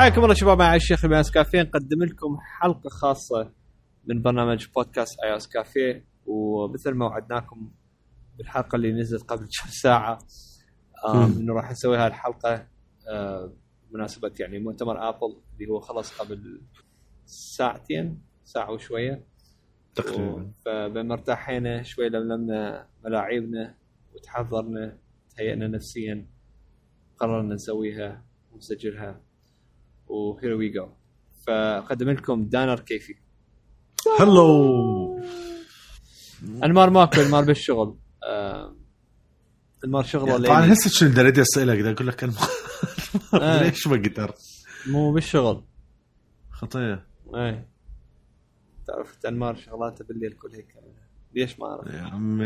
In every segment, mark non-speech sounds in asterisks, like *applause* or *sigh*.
حياكم الله شباب مع الشيخ اياس كافيه نقدم لكم حلقة خاصة من برنامج بودكاست اياس كافيه ومثل ما وعدناكم بالحلقة اللي نزلت قبل كم ساعة آم، إنه راح نسوي هاي الحلقة آه، مناسبه يعني مؤتمر آبل اللي هو خلص قبل ساعتين ساعة وشوية. تقريبا. فبمرتاحينا شوي لملمنا ملاعبنا وتحضرنا تهيئنا نفسيا قررنا نسويها ونسجلها. وهير وي جو فقدم لكم دانر كيفي هلو! انمار ماكو انمار بالشغل. آه انمار شغلة طبعا ليلي هسه شنو دريت أسألك بدي أقول لك أنا آه. *laughs* ليش ما قدر مو بالشغل. خطيه اي تعرف انمار شغلاته بالليل كل هيك. ليش ما أعرف؟ يا عمي.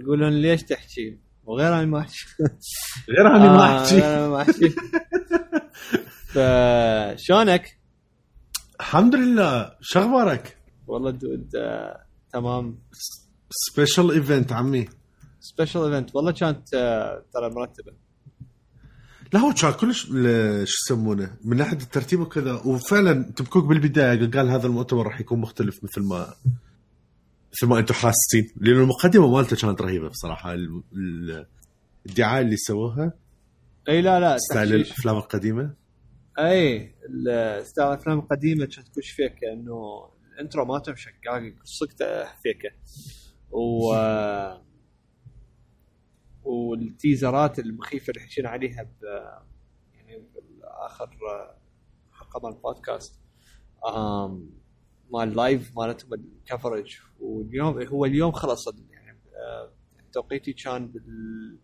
يقولون ليش تحكي؟ وغير أنا ما أحكي. غير اني ما آه، أحكي *laughs* غير أنا ما احكي فشلونك؟ الحمد لله. شو أخبارك؟ والله dude آه، تمام. special event عمي. special event والله كانت آه، ترى مرتبة. لا هو كان كلش شو يسمونه من ناحية الترتيب وكذا. وفعلا تيم كوك بالبداية قال هذا المؤتمر راح يكون مختلف مثل ما مثل ما أنتم حاسين. لأنه المقدمة مالته كانت رهيبة بصراحة. ال- ال- الدعاية اللي سووها. إي لا لا style. الأفلام القديمة. اي style الافلام القديمه كانت كلش فيكه انه ال intro مالتهم شقاقي صدق فيكه و وال teaser ات المخيفة اللي حكينا عليها ب يعني بالآخر حلقه مال البودكاست. مال لايف مالتهم الكفرج واليوم هو اليوم خلص يعني آه، توقيتي كان بال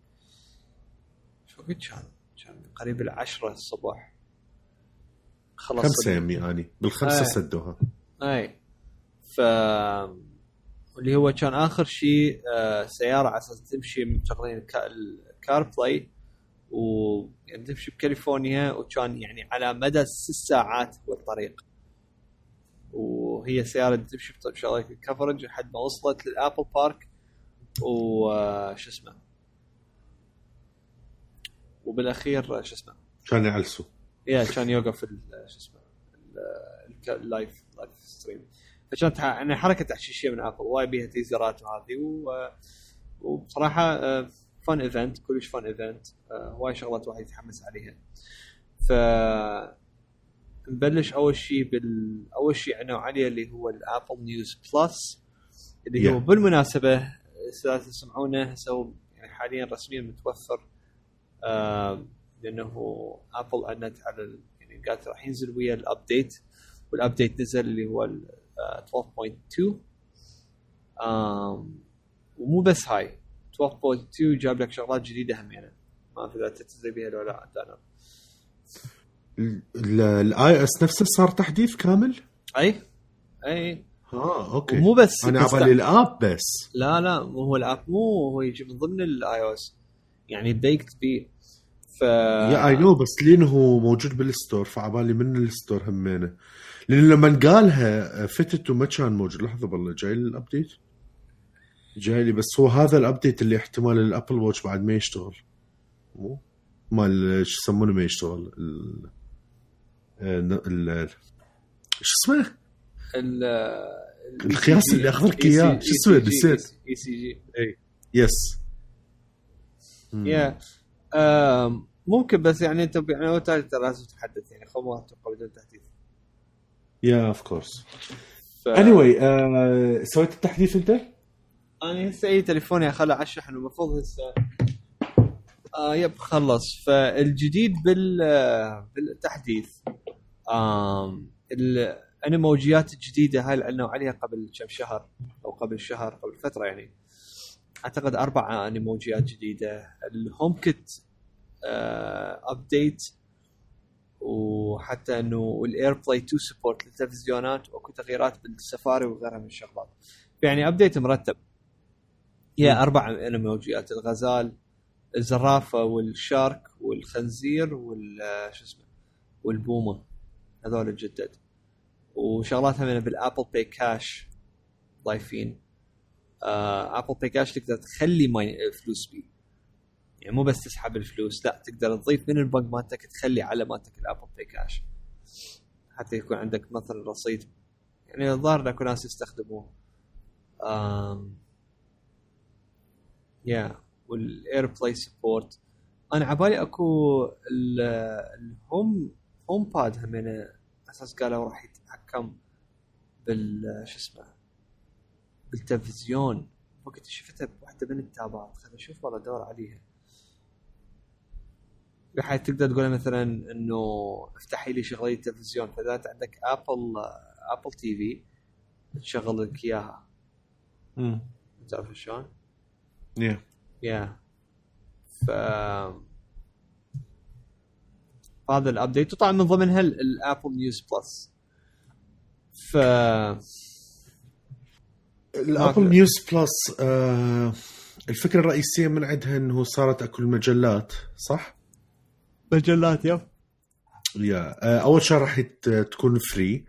شو كان؟ كان قريب العشرة الصبح خلص خمسة ال- يمي اني بالخمسة آه. سدوها. اي ف واللي هو كان آخر شيء آه، سيارة على أساس تمشي الكا- الكار بلاي و يعني تمشي بكاليفورنيا وكان يعني على مدى ست ساعات هو الطريق. وهي سيارة تمشي بشغله ال coverage لحد ما وصلت لل Apple Park. وش اسمه؟ وبالأخير آه، شو اسمه؟ كان يعلسوا. يا كان يوقف شو اسمه ال live live stream فكانت يعني حركة تحشيشية من Apple وايد بيها تيزرات وهذه و- وبصراحة fun event كلش fun event هواي شغلات واحد يتحمس عليها. ف نبلش أول شيء بال أول شيء عنوا عليه اللي هو ال Apple News Plus اللي هو Yeah. بالمناسبة إذا تسمعونه هسه هو يعني حاليا رسميا متوفر. آه، لأنه Apple أعلنت على يعني قالت راح ينزل ويا ال update وال update نزل اللي هو ال آه، 12.2 آم، ومو بس هاي 12.2 جاب لك شغلات جديدة هم يعني ما اعرف اذا تتزي بها ولا لا أنا. الاي اس نفسه صار تحديث كامل؟ أي أي. آه أوكي. ومو بس أنا على الاب بس. لا لا مو هو الأب مو هو يجي من ضمن الاي أو اس يعني بيكت بي ف يا اي نو بس لين هو موجود بالستور فعبالي من الستور همينه. لأن لما قالها فتت وما كان موجود. لحظة بالله جاي لي الابديت جاي لي بس هو هذا ال update اللي احتمال ال Apple Watch بعد ما يشتغل. مو؟ مال شو يسمونه ما يشتغل؟ ال ال ال- شو اسمه؟ ال القياس اللي أخذ لك إياه. شو اسمه؟ نسيت. ECG yes yeah ممكن بس يعني انت يعني هو ترى لازم تحدث يعني خو ما أتوقع بدون تحديث yeah of course. Anyway سويت التحديث انت؟ أنا هسه أي تليفوني اخله على الشحن المفروض هسه آه yep خلص فالجديد بال آه، بالتحديث آم ال- الانيموجيات الجديده هاي اللي أعلنوا عليها قبل كم شهر أو قبل شهر قبل فترة يعني أعتقد أربع أنيموجيات جديدة. ال HomeKit آه update وحتى إنه ال AirPlay 2 support للتلفزيونات وأكو تغييرات بالسفاري وغيرها من الشغلات. يعني update مرتب. yeah أربع أنيموجيات الغزال الزرافة وال shark والخنزير وال شو اسمه والبومة. هذول الجدد وشغلاتها من بال Apple Pay Cash ضايفين. آه Apple Pay Cash تقدر تخلي ماي فلوس بيه يعني مو بس تسحب الفلوس لا تقدر تضيف من البنك مالتك تخلي على مالتك ال Apple Pay Cash حتى يكون عندك مثلا رصيد. يعني الظاهر اكو ناس يستخدموه. آم yeah وال AirPlay support أنا عبالي أكو ال- ال Home HomePod همين أساس قالوا راح يتحكم بال شو اسمه بالتلفزيون وقت شفتها بواحدة من التابات. خليني أشوف والله ادور عليها. بحيث تقدر تقول مثلا إنه افتحي لي شغلي التلفزيون. فإذا انت عندك Apple Apple TV تشغل لك إياها. امم تعرف شلون؟ yeah yeah ف هذا ال update وطبعا من ضمنها ال- ال Apple News Plus ف ال Apple News Plus آه الفكرة الرئيسية من عندها إنه صارت أكو المجلات صح؟ مجلات yep. yeah آه أول شهر راح تكون free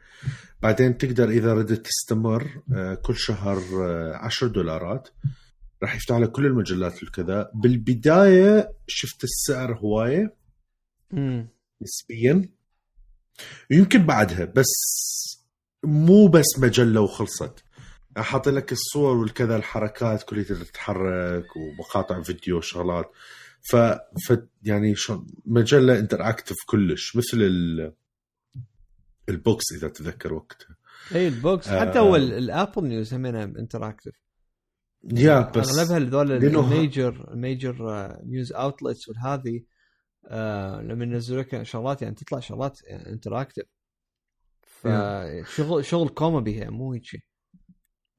بعدين تقدر إذا ردت تستمر آه كل شهر آه 10 دولارات. راح يفتح لك كل المجلات الكذا. بالبداية شفت السعر هواية. نسبيا. يمكن بعدها بس مو بس مجلة وخلصت. حاط لك الصور والكذا الحركات تقدر تتحرك ومقاطع فيديو وشغلات. ف, ف يعني شو مجلة interactive كلش مثل ال ال books إذا تذكر وقتها. اي ال books. آه. حتى هو ال- ال Apple News هم interactive yeah بس أغلبها هذول ال major ال major news outlets والهذه آه لما ينزلوا لك شغلات يعني تطلع شغلات interactive فشغل شغل كوميدي هي مو هيك شيء.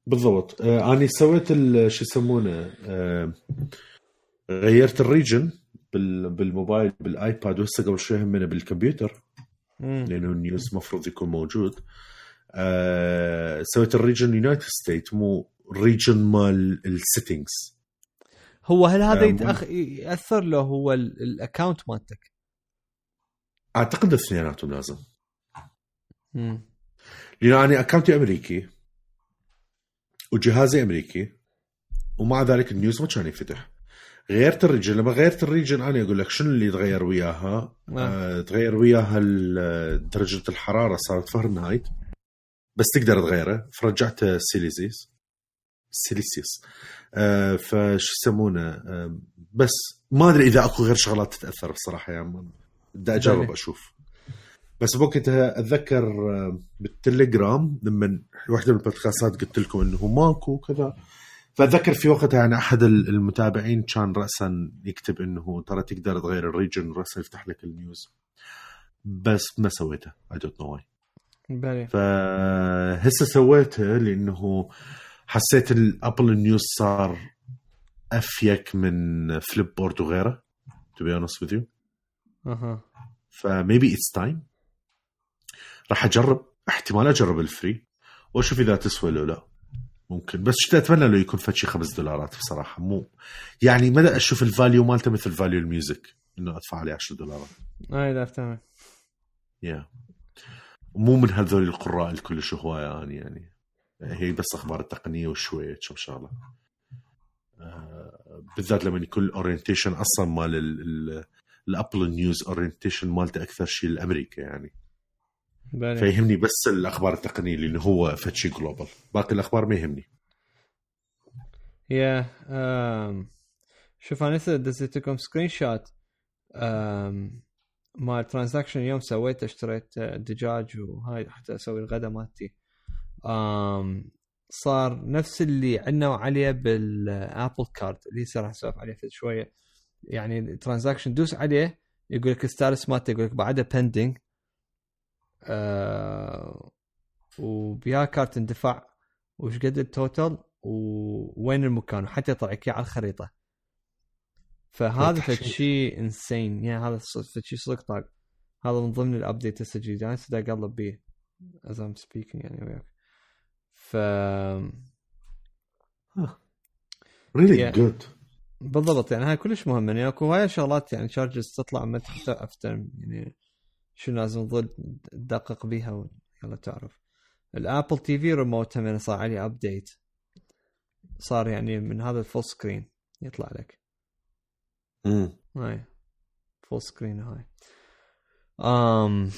بالضبط آه أنا سويت ال- شو يسمونه آه غيرت ال region بال- بالموبايل بال iPad وهسه قبل شوي همنا بالكمبيوتر مم. لأنه ال News مفروض يكون موجود آه سويت ال region United State مو region مال ال settings هو هل هذا آه، يتأخ... يأثر له هو ال- ال account مالتك؟ أعتقد اثنيناتهم لازم مم. لأنه أنا account ي أمريكي وجهازي أمريكي ومع ذلك ال News ما كان يفتح غيرت ال region لما غيرت ال region أنا أقول لك شنو اللي تغير وياها؟ آه تغير وياها درجة الحرارة صارت Fahrenheit بس تقدر تغيره. فرجعت Celsius Celsius آه فش يسمونه؟ آه بس ما أدري إذا أكو غير شغلات تتأثر بصراحة يعني بدي اجرب. أشوف بس بوقتها أتذكر آه، بالتليجرام لما واحدة من البودكاستات قلت لكم إنه ماكو كذا فأتذكر في وقتها يعني أحد ال- المتابعين كان راسا يكتب إنه ترى تقدر تغير ال region راسا يفتح لك ال News. بس ما سويته I don't know why بلي فهسه سويته لأنه حسيت ال Apple News صار أفيد من Flipboard وغيره to be honest with you أها. ف maybe it's time راح أجرب احتمال أجرب ال free وأشوف إذا تسوى لو لا. ممكن. بس شتى أتمنى لو يكون فشي خمس دولارات بصراحة. مو يعني ما دا أشوف ال value مالته مثل value ال music إنه أدفع عليه 10 دولارات. اي لا افتهم يا مو من هذول القراء الكلش هواية يعني يعني. هي بس أخبار التقنية وشوية كم شغله آه، بالذات لما يكون ال orientation أصلا مال ال- ال- ال Apple News orientation مالته أكثر شيء لامريكا يعني. بلي فيهمني بس الأخبار التقنية لأنه هو فد شيء global. باقي الأخبار ما يهمني. يا أم، شوف أنا هسه دزيت لكم screenshot um، مال transaction اليوم سويته اشتريت دجاج وهاي حتى أسوي الغداء مالتي. um، صار نفس اللي عندنا عليه بال Apple Card اللي هسه راح أسولف عليه شوية. يعني transaction دوس عليه يقول لك ال status مالته يقول لك بعده pending آه وبيا card اندفع. وش قد ال total؟ ووين المكان؟ وحتى يطلع لك على الخريطة. فهذا تحشيش. شيء insane يعني هذا شيء صدق طاق. هذا من ضمن ال update هسه الجديد أنا دا اقلب بيه. as I'm speaking يعني وياك. ف really. good بالضبط. يعني هاي كلش مهمه يعني أكو هاي شغلات يعني charges تطلع ما تحت افتهم يعني شو لازم تدقق بيها يلا تعرف. ال Apple TV remote هم صار عليه update صار يعني من هذا ال full screen يطلع لك. هاي. full screen هاي. um.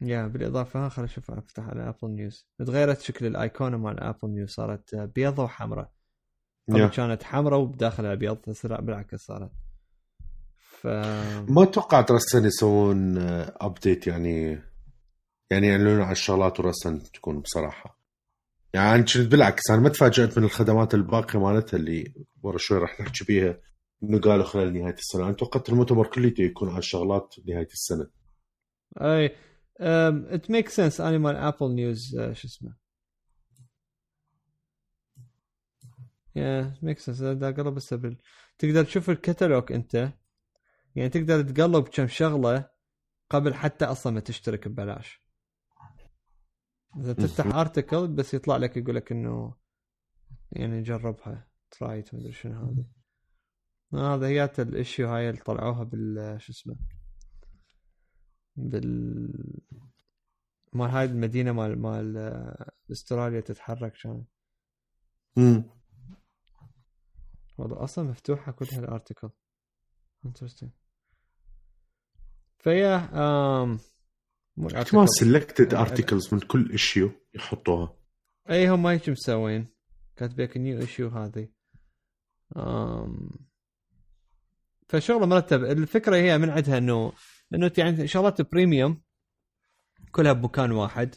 yeah بالإضافة ها خليني أشوف أفتح على Apple News تغيرت شكل الايقونه مال Apple News صارت بيضة وحمراء. قبل yeah. كانت حمراء وبداخلها ابيض بالعكس صارت. ف ما توقعت recent يسوون update يعني يعني يعلنون عن الشغلات و recent تكون بصراحة. يعني كنت بالعكس أنا ما تفاجأت من الخدمات الباقية مالتها اللي ورا شوي راح نحكي بيها إنه قالوا خلال نهاية السنة. أنا توقعت المؤتمر كليته يكون على الشغلات نهاية السنة. أي it make sense أنا مال Apple News شو اسمه؟ يا ميك سنس قلب السبل تقدر تشوف الكتالوج أنت؟ يعني تقدر تقلب كم شغلة قبل حتى أصلا ما تشترك ببلاش. إذا تفتح ارتكل بس يطلع لك يقول لك إنه يعني جربها ترايت مدري شنو هذا. هذا هي الإشيو هاي اللي طلعوها بال شو اسمه بال مال هاي المدينة مال مال أستراليا تتحرك كان. امم والله أصلا مفتوحة كل هالارتكل انترستنج فيا مو ما سلكتد ارتكلز من كل ايشيو يحطوها. أي هم هيك مسوين كاتبيك نيو ايشيو هذه. آم فشغلة مرتب. الفكرة هي من عندها إنه إنه يعني شغلات بريميوم كلها بمكان واحد.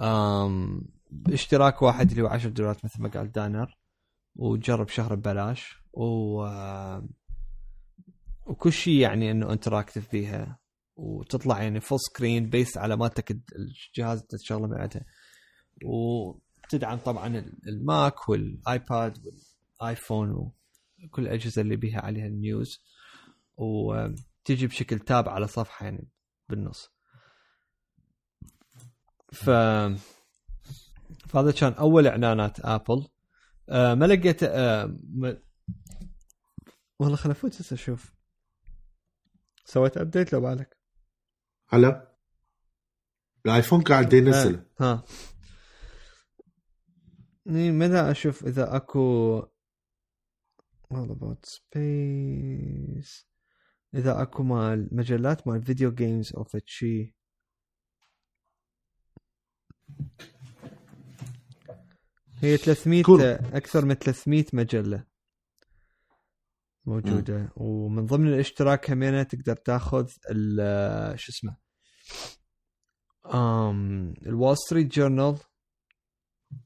um اشتراك واحد اللي هو 10 دولارات مثل ما قال دانر. وتجرب شهر ببلاش. و وكل شيء يعني إنه interactive فيها. وتطلع يعني full screen based على مالتك الجهاز اللي تشغله من عندها. وتدعم طبعا ال- ال Mac وال iPad وال iPhone وكل الأجهزة اللي بيها عليها ال News. وتجي بشكل tab على صفحة يعني بالنص. ف فهذا كان أول إعلانات Apple آه ما لقيت آه ما... والله خل أفوت أشوف. سويت update لو بالك على ال iPhone قاعد ينزل ها متى أشوف إذا أكو all about space. إذا أكو مال مجلات مال video games أو فد شي هي 300 Cool. أكثر من 300 مجلة. موجودة. ومن ضمن الاشتراك همينة تقدر تاخذ ال- شو اسمه um, ال Wall Street Journal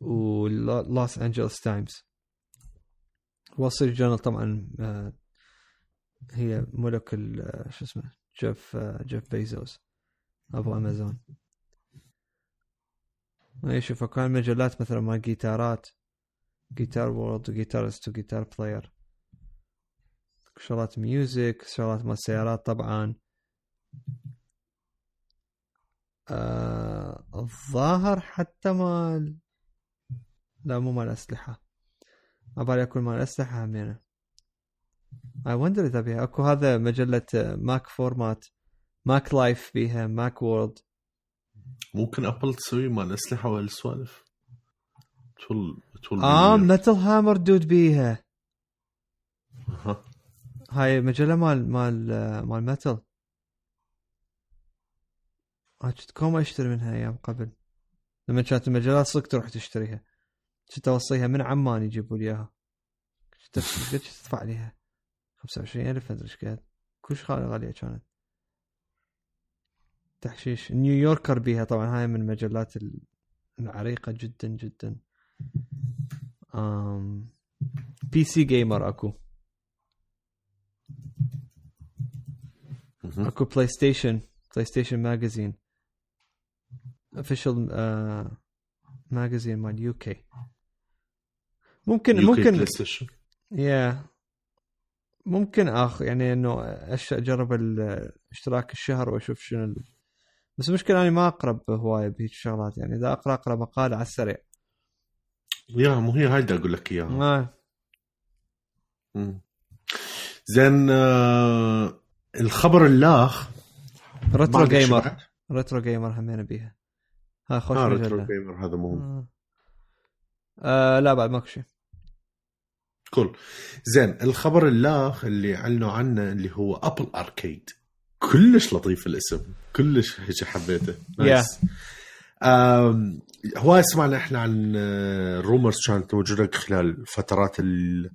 و Los Angeles Times. Wall Street Journal طبعا آه، هي ملك ال- آه، شو اسمه جيف آه، جيف بيزوس أبو أمازون. اي شوف كان مجلات مثلا مال جيتارات Guitar World و Guitarist و Guitar Player. شغلات music شغلات مال سيارات طبعا. آه الظاهر حتى مال لا مو مال أسلحة. عبالي اكون مال أسلحة همينه اي وندر إذا بيها. أكو هذا مجلة ماك فورمات ماك لايف بيها ماك وورلد ممكن أبل تسوي مال أسلحة والسوالف. تول تول آه متل هامر دود بيها. ها. هاي مجلة مال مال مال متل آه، كنت كوم أشتري منها أيام قبل. لما كانت المجلات صدق تروح تشتريها. كنت أوصيها من عمان يجيبوا لي إياها. كنت تدفع عليها 25000 مدري إيش قد. كلش غالية كانت. تحشيش. نيويوركر بيها. طبعا هاي من المجلات ال- العريقة جدا جدا. PC Gamer أكو. اكو بلاي ستيشن بلاي ستيشن magazine official magazine مال UK ممكن UK ممكن بلاي ستيشن. يا ممكن اخ يعني إنه اجرب اشتراك الشهر وأشوف شنو ال... بس المشكلة اني ما أقرأ هوايه بهيك الشغلات يعني إذا اقرا أقرأ مقالة على السريع. يا مو هي هاي دا أقول لك إياها. زين آه الخبر اللاخ ريترو جيمر؟ ريترو جيمر همين بيها. ها خوش مجله Retro Gamer هذا مهم آه. آه لا بعد ماكو شيء. Cool. زين الخبر اللاخ اللي أعلنوا عنه اللي هو أبل Arcade. كلش لطيف الاسم. كلش هيك حبيته. Yeah. Nice أم، هواي سمعنا إحنا عن rumors كانت موجودة خلال فترات ال...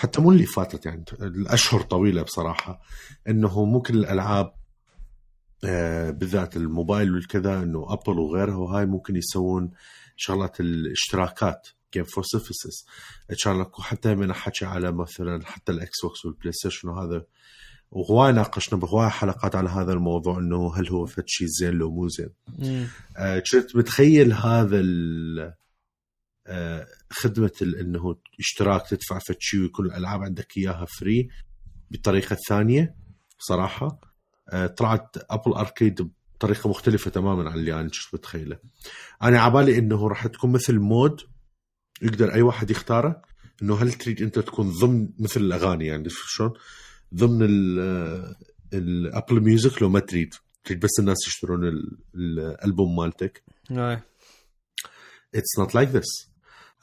حتى مو اللي فاتت يعني الأشهر طويلة بصراحة إنه ممكن الألعاب آه، بالذات الموبايل والكذا إنه أبل وغيرها وهاي ممكن يسوون شغلات الاشتراكات game for services كان حتى من حكي على مثلا حتى الاكس بوكس والبلاي ستيشن وهذا. وهواي ناقشنا بهواي حلقات على هذا الموضوع إنه هل هو فد شيء زين لو مو زين. مم. آه، كنت متخيل هذا ال- آه، خدمة ال- إنه اشتراك تدفع فد شيء ويكون الألعاب عندك إياها free بالطريقة الثانية بصراحه آه، طلعت ابل Arcade بطريقة مختلفة تماما عن اللي أنا كنت متخيله. أنا عبالي إنه راح تكون مثل mode يقدر أي واحد يختاره إنه هل تريد أنت تكون ضمن مثل الأغاني يعني شلون؟ ضمن ال- الابل ميوزك لو ما تريد. تريد بس الناس يشترون ال- الألبوم مالتك. It's not like this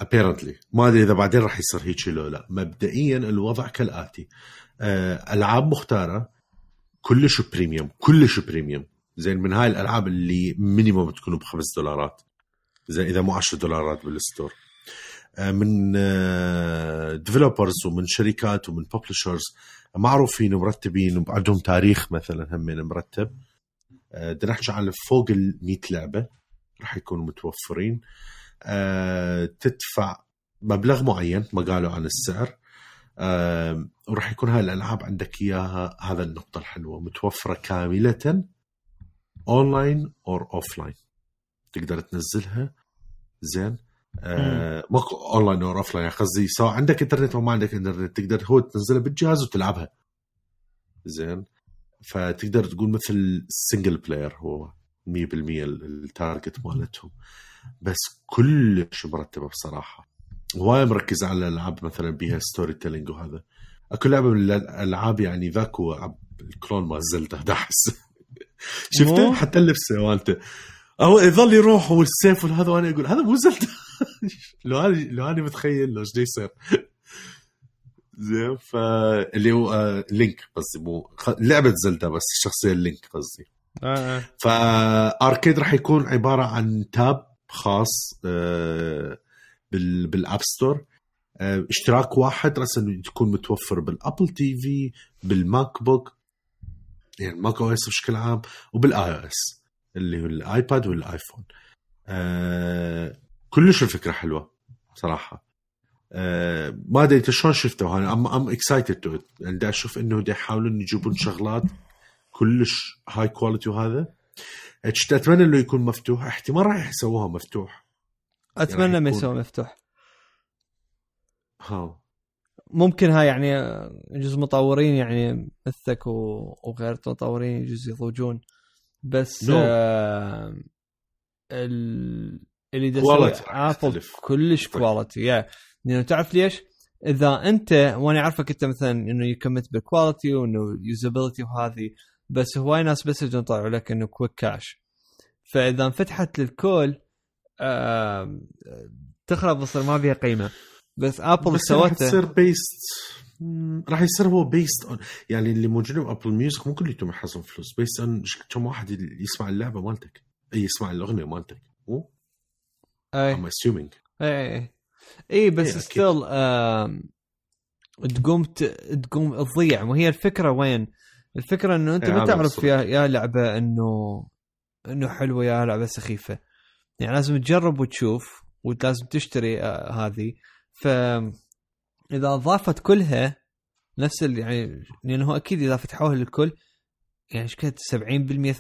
apparently. ما أدري إذا بعدين راح يصير هيك لو لا. مبدئيا الوضع كالآتي. آه، ألعاب مختارة كلش premium كلش premium زين من هاي الألعاب اللي minimum تكون بخمس دولارات. زين إذا مو 10 دولارات بال store. آه، من developers ومن شركات ومن publishers معروفين ومرتبين وعندهم تاريخ مثلا همين مرتب. آه، بدنا نحكي عن فوق ال 100 لعبة. راح يكونوا متوفرين. آه، تدفع مبلغ معين ما قالوا عن السعر. آه، وراح يكون هاي الالعاب عندك إياها هذا النقطة الحلوة متوفرة كاملة online or offline تقدر تنزلها. زين. آه ماكو online or offline قصدي سواء عندك إنترنت أو ما عندك إنترنت تقدر هو تنزلها بالجهاز وتلعبها. زين. فتقدر تقول مثل single player هو 100% ال target مالتهم. بس كلش مرتبه بصراحة. هواي مركز على الألعاب مثلا بيها storytelling وهذا. اكو لعبة من الألعاب يعني ذاك هو ال clone مال زلدا داحس *laughs* شفته؟ حتى اللبسة مالته. هو يظل يروح والسيف والهذا وأنا أقول هذا مو زلدا *laughs* لو أنا لو أنا متخيل لو إيش يصير. زين فاللي هو آه، لينك قصدي مو لعبة زلدا بس الشخصيه لينك قصدي. آه، آه. ف Arcade راح يكون عبارة عن tab خاص آه، بال بال App Store آه، اشتراك واحد راسا تكون متوفر بالابل تي في بالماك بوك يعني الماك أو اس بشكل عام وبالاي أو اس اللي هو الايباد والايفون آه، كلش الفكرة حلوة صراحة. ما أدري أنت شلون شفته أنا I'm I'm excited to أشوف إنه دا يحاولون يجيبون شغلات كلش high quality وهذا. كنت اتمنى إنه يكون مفتوح احتمال راح يسووها مفتوح أتمنى ما يكون- يسوي مفتوح ها ممكن هاي يعني يجوز مطورين يعني مثلك وغير مطورين يجوز يضوجون بس No. آه ال- اللي ابل. كلش. كواليتي يا لأنه تعرف ليش؟ إذا أنت وأنا أعرفك أنت مثلا إنه يكمت بال quality وإنه usability وهذه بس هواي ناس بس يجون يطلعوا لك إنه quick cash فإذا انفتحت للكل آه تخرب بصير ما فيها قيمة. بس ابل سوته تصير based راح يصير هو based on يعني اللي موجودين بأبل ميوزك مو كليتهم يحصلون فلوس based on كم واحد يسمع اللعبة مالتك. أي يسمع الأغنية مالتك. مو؟ أي. I'm assuming أي أي أي. بس. Still تقوم تقوم تضيع. وهي الفكرة وين؟ الفكرة إنه أنت إيه، ما تعرف. يا يا لعبة إنه إنه حلوة يا لعبة سخيفة. يعني لازم تجرب وتشوف ولازم تشتري آه هذه. ف إذا أضافت كلها نفس يعني لأنه أكيد إذا فتحوها للكل يعني إيش كانت 70%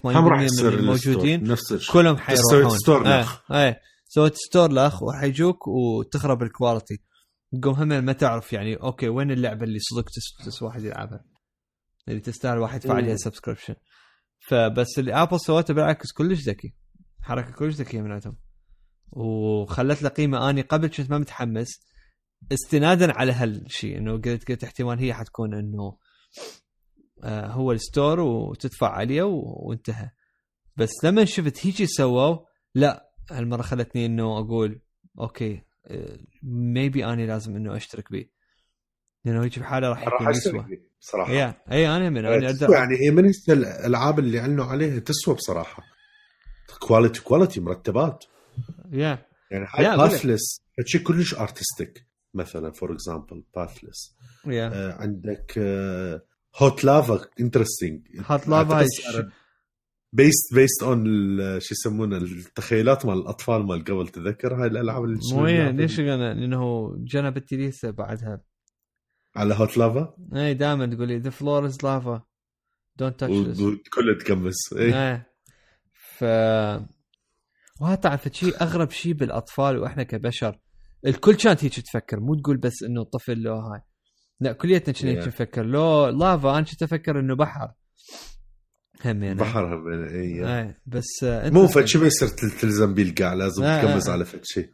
80% هم راح من الموجودين ال store. نفس الشيء. كلهم سويت حيروحون store لخ. سويت store لخ وحيجوك وتخرب ال quality تقوم هم ما تعرف يعني okay وين اللعبة اللي صدق تس, تس واحد يلعبها؟ اللي تستاهل واحد يدفع عليها. subscription فبس اللي ابل سوته بالعكس كلش ذكي. حركة كلش ذكية من عندهم. وخلت له قيمة. أني قبل كنت ما متحمس. استنادا على هالشيء إنه قلت قلت احتمال هي حتكون إنه آه هو ال store وتدفع عليه وانتهى. بس لما شفت هيجي سووا لا هالمرة خلتني إنه أقول okay maybe أني لازم إنه أشترك به لأنه هيك بحاله راح يكون يسوى بصراحة. yeah اي أنا من يعني هي من الألعاب اللي أعلنوا عليها تسوى بصراحة. quality quality مرتبات. yeah يعني لا، هاي أقول لك. Pathless شيء كلش artistic مثلا for example Pathless عندك Hot Lava interesting Lava هاي based based on شو يسمونه التخيلات مال الأطفال مال قبل تذكر هاي الألعاب اللي مو ليش لأنه جنب التليسة بعدها؟ على هوت لافا اي دائما تقول لي ذا فلور از لافا دونت تاتش وكله تقمص إيه. إيه. ف وهذا تعرف شيء أغرب شيء بالأطفال وإحنا كبشر. الكل كانت هيك تفكر مو تقول بس إنه طفل لو هاي. لا كليتنا كنا هيك. نفكر. لو لافا أنا كنت أفكر إنه بحر. همين بحر هم اي إيه. بس آه، مو interesting. فد شيء ما يصير تل- تلزم بيه القاع لازم تقمص آه. على فد شيء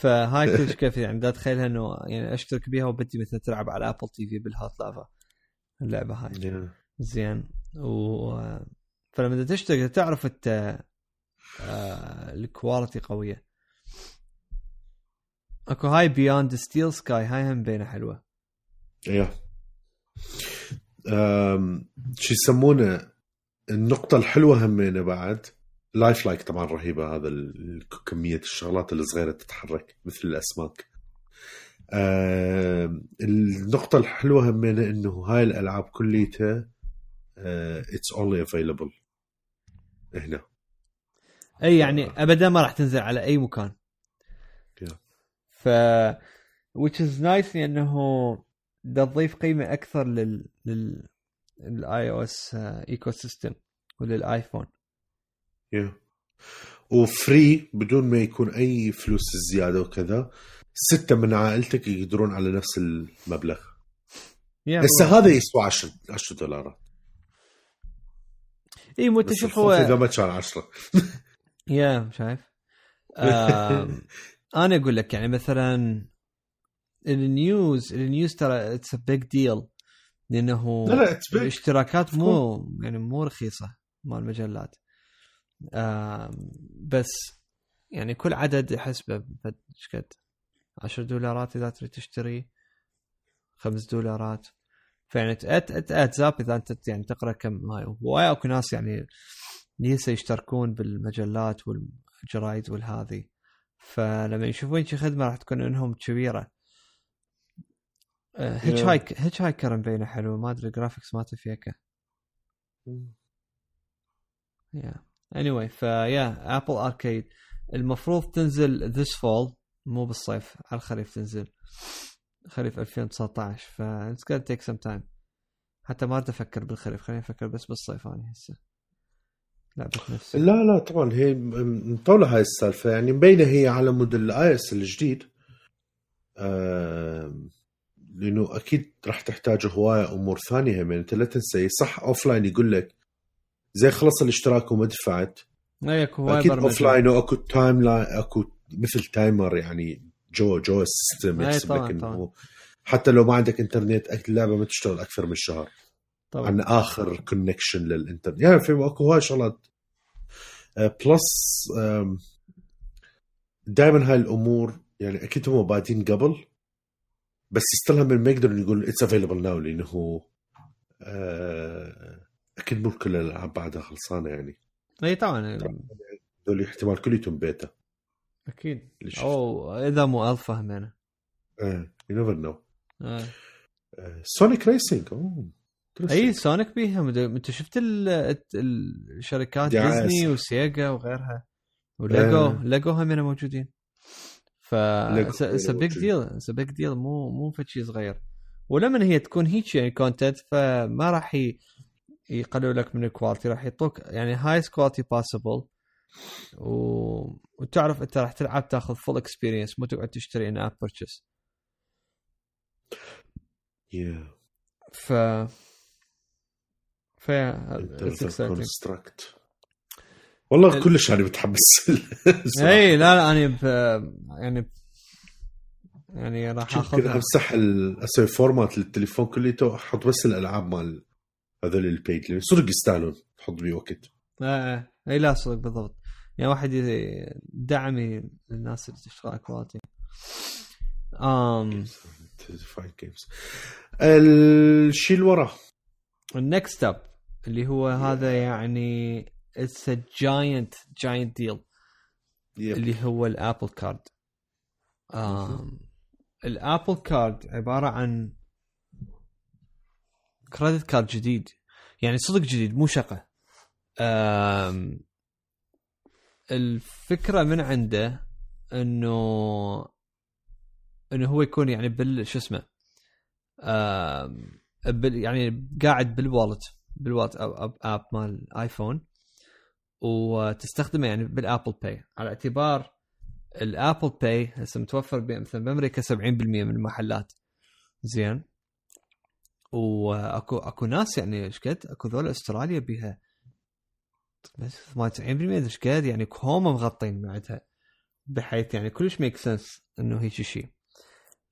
فهاي كلش كيف يعني؟ دا أتخيلها إنه يعني أشترك بيها وبدي مثلا تلعب على Apple TV بال Hot Lava اللعبة هاي. Yeah. زين. و فلما بدك تشتري تعرف أنت آه، ال quality قوية. أكو هاي Beyond a Steel Sky هاي هم بينها حلوة. أم، شو يسمونه؟ النقطة الحلوة همينة بعد. Lifelike طبعا رهيبة هذا كمية الشغلات الصغيرة تتحرك مثل الأسماك. أم، النقطة الحلوة همينة إنه هاي الألعاب كليتها it's only available هنا. أي يعني ابدا ما راح تنزل على أي مكان. Yeah. ف which is nice لأنه ده تضيف قيمة أكثر لل لل ال iOS ecosystem ولل iPhone Yeah. و free بدون ما يكون أي فلوس زيادة وكذا ستة من عائلتك يقدرون على نفس المبلغ. هسه هذا يسوى 10 10 دولارات. اي مو انت شوف الخوف إذا هو ما كان 10 yeah شايف آم، *laughs* أنا أقول لك يعني مثلا ال News ال News ترى it's a big deal لأنه لا لا. الاشتراكات مو يعني مو رخيصة مال المجلات. بس يعني كل عدد يحسبه إيش قد؟ 10 دولارات إذا تريد تشتري 5 دولارات. فيعني it up إذا أنت يعني تقرأ كم هاي وهاي أكو ناس يعني لسه يشتركون بالمجلات والجرايد والهذي. فلما يشوفون شي خدمة راح تكون إنهم كبيرة. هيتش هايك هيتش هايكر مبينة حلو ما أدري الجرافكس مالته فيكه يا واي فيا ابل اركيد المفروض تنزل ذس فول مو بالصيف على الخريف تنزل. خريف 2019 ف اتس gonna تيك سم تايم حتى ما أريد أفكر بالخريف خليني أفكر بس بالصيف أنا هسه. لعبة نفسي لا لا طبعا هي مطولة هاي السالفة يعني مبينة هي على مود ال iOS الجديد لأنه أكيد راح تحتاج هواية أمور ثانية هم أنت لا تنسى صح offline يقول لك زي خلص الاشتراك وما دفعت. أكيد. offline وأكو timeline أكو مثل timer يعني جو جو ال system يحسب لك. إنه حتى لو ما عندك انترنت اللعبة ما تشتغل أكثر من شهر. طبعا. عن آخر connection للانترنت يعني في أكو هواي شغلات. plus دائما هاي الأمور يعني أكيد هم بادين قبل بس يستلها من ما يقدرون يقولون it's available now لأنه آه، أكيد مو كل الألعاب بعدها خلصانة يعني. إي طبعا. ذول احتمال كليتهم بيتا. أكيد؟ أو إذا مو الفا همينه إيه you never know. Sonic Racing أوه. إي Sonic بيها. مد- أنت شفت ال- ال- الشركات ديزني. وسيجا وغيرها وليجو آه. ليجو هم موجودين. ف it's big. deal it's big deal مو مو في شيء صغير. ولما هي تكون هيك يعني content فما راح ي- يقللوا لك من ال quality راح يعطوك يعني highest quality possible و... وتعرف أنت راح تلعب تاخذ full experience مو تقعد تشتري in-app purchase ف ف. construct والله ال- كلش أنا متحمس. *laughs* إي لا لا أنا ب... يعني ب... يعني راح أخذها. أمسح أسوي format للتليفون كليته أحط بس الألعاب مال هذول ال page صدق يستاهلون تحط بيه وقت. آه، إي لا صدق بالضبط. يعني واحد دعمي للناس اللي تشتغل fine games الشيء اللي وراه ال next up اللي هو هذا يعني it's a giant giant deal اللي هو ال Apple Card. ال Apple Card عبارة عن credit card جديد. يعني صدق جديد مو شقة. الفكرة من عنده إنه إنه هو يكون يعني بال شو اسمه يعني قاعد بال wallet بال wallet app مال آيفون وتستخدمه يعني بال Apple Pay. على اعتبار ال Apple Pay هسه متوفر مثلا بامريكا 70% من المحلات. زين. واكو أكو ناس يعني إيش قد؟ أكو ذول أستراليا بيها 98% إيش قد؟ يعني هم مغطين بعدها بحيث يعني كلش make sense إنه هيك شيء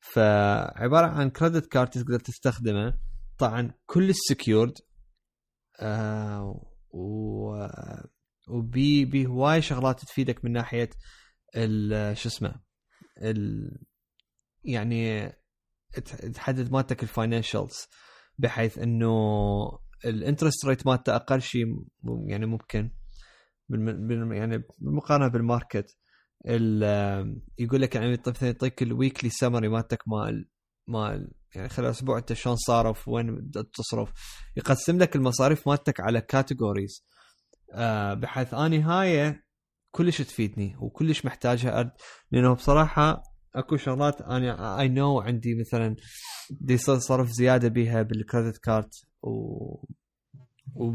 فعبارة عن credit card تقدر تستخدمه. طبعا كل ال secured آه و وبي بي هواي شغلات تفيدك من ناحية شو اسمه يعني تحدد مالتك ال financials بحيث إنه ال interest rate مالته أقل شيء يعني ممكن يعني بالمقارنة بال market يقول لك يعني مثلا يعطيك ال weekly summary مالتك مال مال يعني خلال أسبوع أنت شلون صارف وين تصرف. يقسم لك المصاريف مالتك على categories آه بحيث آني هاي كلش تفيدني وكلش محتاجها لأنه بصراحة اكو شغلات أنا I know عندي مثلا دي صرف زيادة بيها بال credit card و... و...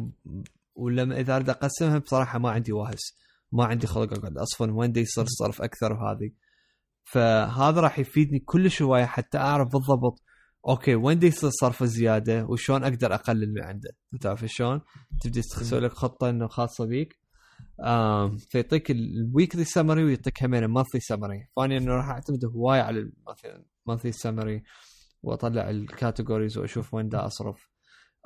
ولما إذا أريد أقسمها بصراحة ما عندي واهس ما عندي خلق أقعد أصفن وين يصير صرف أكثر وهذه فهذا راح يفيدني كلش هوايه حتى أعرف بالضبط okay وين دي يصير صرف زيادة وشلون أقدر أقلل من عنده؟ تعرف شلون؟ تبدي تسوي لك خطة إنه خاصة بيك. فيعطيك ال weekly summary ويعطيك همين ال monthly summary فاني إنه راح أعتمد هواي على ال monthly summary وأطلع ال categories وأشوف وين دا أصرف.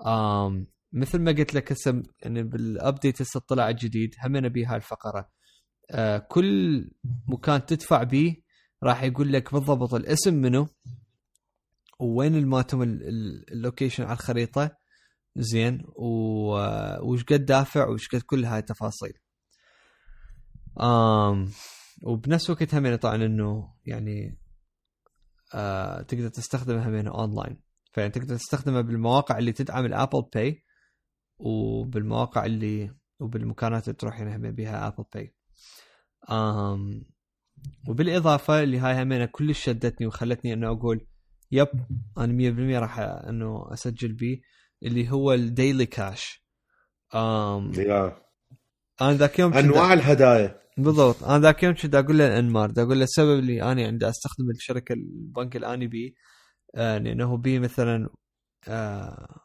آم مثل ما قلت لك هسه يعني بال update هسه طلع الجديد همين بي هاي الفقرة. آه كل مكان تدفع به راح يقول لك بالضبط الاسم منه وين الماتم ال location على الخريطة. زين وش قد دافع وش قد كل هاي التفاصيل. آم وبنفس الوقت همين طبعا إنه يعني آه تقدر تستخدمه همين أونلاين. فيعني تقدر تستخدمه بالمواقع اللي تدعم ال Apple Pay وبالمواقع اللي وبالمكانات اللي تروح يعني بها Apple Pay آم وبالإضافة اللي هاي همينه كلش شدتني وخلتني انه أقول yep أنا 100% راح إنه أسجل بيه اللي هو ال daily cash آم أنا ذاك يوم أنواع الهدايا. بالضبط. أنا ذاك يوم كنت أقول له انمار أقول له السبب اللي أنا عندي أستخدم الشركة البنك اللي أنا بيه آه لأنه بيه مثلا آه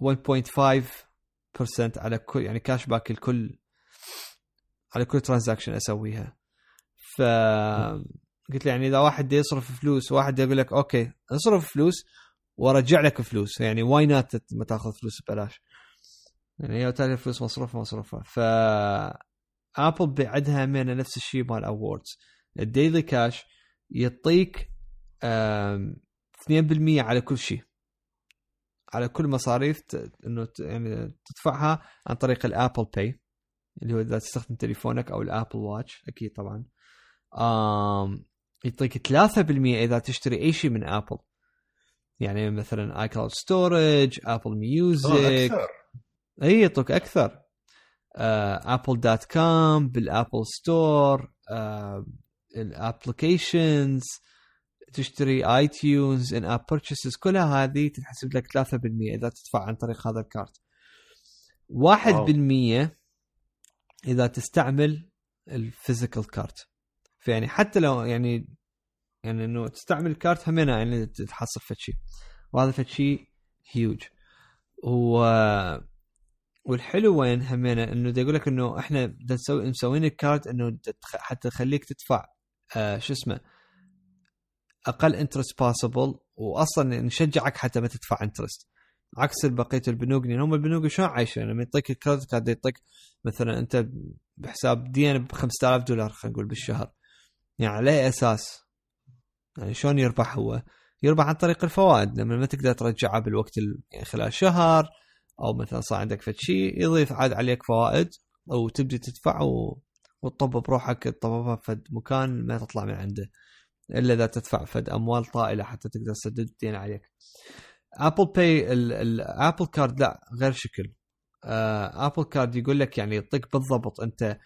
1.5% على كل يعني cash back الكل على كل transaction أسويها. ف قلت له يعني إذا واحد يصرف فلوس واحد يقول لك okay اصرف فلوس وأرجع لك فلوس. يعني why not ما تأخذ فلوس ببلاش؟ يعني هي فلوس مصروفة مصروفة. ف ابل بعدها من نفس الشيء مال awards ال daily cash يعطيك 2% على كل شيء. على كل مصاريف إنه يعني تدفعها عن طريق ال Apple Pay اللي هو إذا تستخدم تليفونك أو ال Apple Watch أكيد طبعا. آم يعطيك 3% إذا تشتري أي شيء من ابل يعني مثلا iCloud storage Apple Music اي يعطوك أكثر. Apple dot com بال Apple Store ال applications تشتري iTunes in-app purchases كلها هذه تنحسب لك 3% إذا تدفع عن طريق هذا ال card. 1% إذا تستعمل ال physical card فيعني حتى لو يعني يعني إنه تستعمل ال card همينة يعني تحصل فد شيء وهذا فد شيء هيوج و والحلو وين همينة إنه دا يقول لك إنه إحنا نسوي مسوين ال card إنه حتى تخليك تدفع آه شو اسمه أقل interest possible واصلا نشجعك حتى ما تدفع interest عكس بقية البنوك لأن هم البنوك شلون عايشين لما يعطيك ال credit card يعطيك مثلا أنت بحساب دين ب 5000 دولار خلينا نقول بالشهر يعني على أي أساس؟ يعني شلون يربح هو؟ يربح عن طريق الفوائد لما ما تقدر ترجعها بالوقت ال... يعني خلال شهر أو مثلا صار عندك فد شيء يضيف عاد عليك فوائد أو تبدي تدفع و... وتطب بروحك تطببها فد مكان ما تطلع من عنده. إلا إذا تدفع فد أموال طائلة حتى تقدر تسدد الدين عليك. Apple Pay ال Apple Card لا غير شكل. Apple uh, Card يقول لك يعني يعطيك بالضبط أنت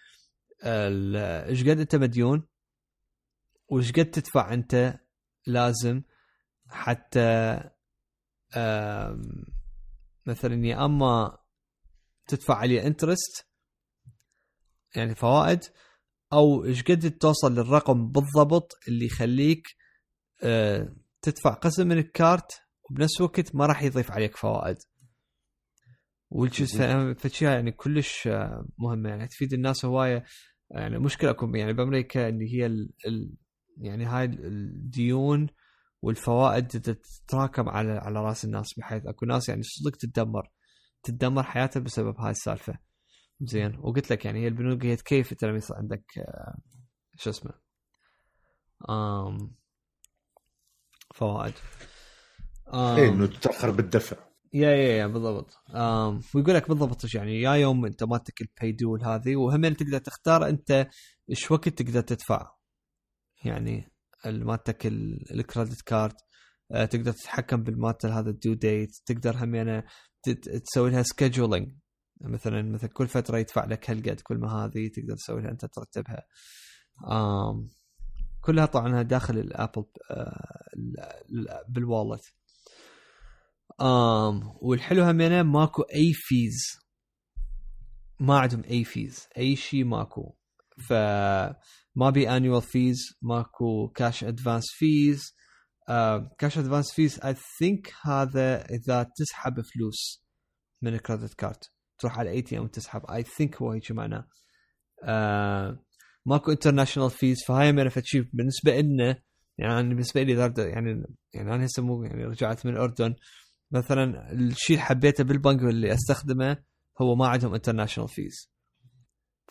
إيش قد أنت مديون؟ وإيش قد تدفع أنت لازم حتى مثلا يا أما تدفع عليه interest يعني فوائد أو إيش قد توصل للرقم بالضبط اللي يخليك أه تدفع قسم من الكارت وبنفس الوقت ما راح يضيف عليك فوائد. فشي يعني كلش آه، مهمه يعني تفيد الناس هواية. يعني مشكلة أكو يعني بأمريكا اللي هي ال ال يعني هاي الديون والفوائد تتراكم على على رأس الناس بحيث أكو ناس يعني صدق تتدمر. تتدمر حياتها بسبب هاي السالفة. زين. وقلت لك يعني هي البنوك هي تكيف انت لما يصير عندك آه، شو اسمه آم فوائد. إيه إنه تتأخر بالدفع. يا يا يا بالضبط. آم ويقول لك بالضبط يعني يا يوم أنت مالتك ال pay due هذه وهم تقدر تختار أنت إيش وقت تقدر تدفع. يعني مالتك ال credit card تقدر تتحكم بالمات هذا ال due date تقدر هم يعني تسوي لها scheduling مثلا مثلا كل فترة يدفع لك هالقد كل ما هذه تقدر تسوي لها أنت ترتبها. آم كلها طبعا داخل ال Apple آه بال Wallet آم والحلو همينه ماكو أي fees ما عندهم أي fees أي شيء ماكو. ف ما بي annual fees ماكو cash advance fees cash advance fees I think هذا إذا تسحب فلوس من ال credit card تروح على ال ATM وتسحب. I think هو هيك معناه. uh, ماكو international fees فهاي من شيء بالنسبة لنا يعني بالنسبة لي يعني يعني أنا هسه مو يعني رجعت من الاردن مثلا الشيء اللي حبيته بالبنك اللي أستخدمه هو ما عندهم international fees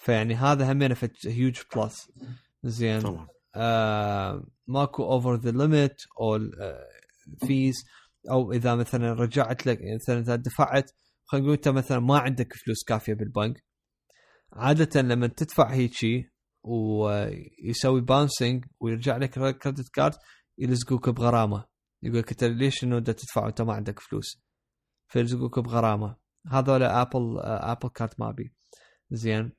فيعني هذا همينه huge plus زين. طبعا. آه ماكو over the limit أو fees أو إذا مثلا رجعت لك مثلا إذا دفعت خلينا نقول أنت مثلا ما عندك فلوس كافية بالبنك. عادة لما تدفع هيجي ويسوي bouncing ويرجع لك credit card يلزقوك بغرامة. يقول لك أنت ليش إنه تدفع وأنت ما عندك فلوس؟ فيلزقوك بغرامة. هذول Apple Apple Card ما بي زين.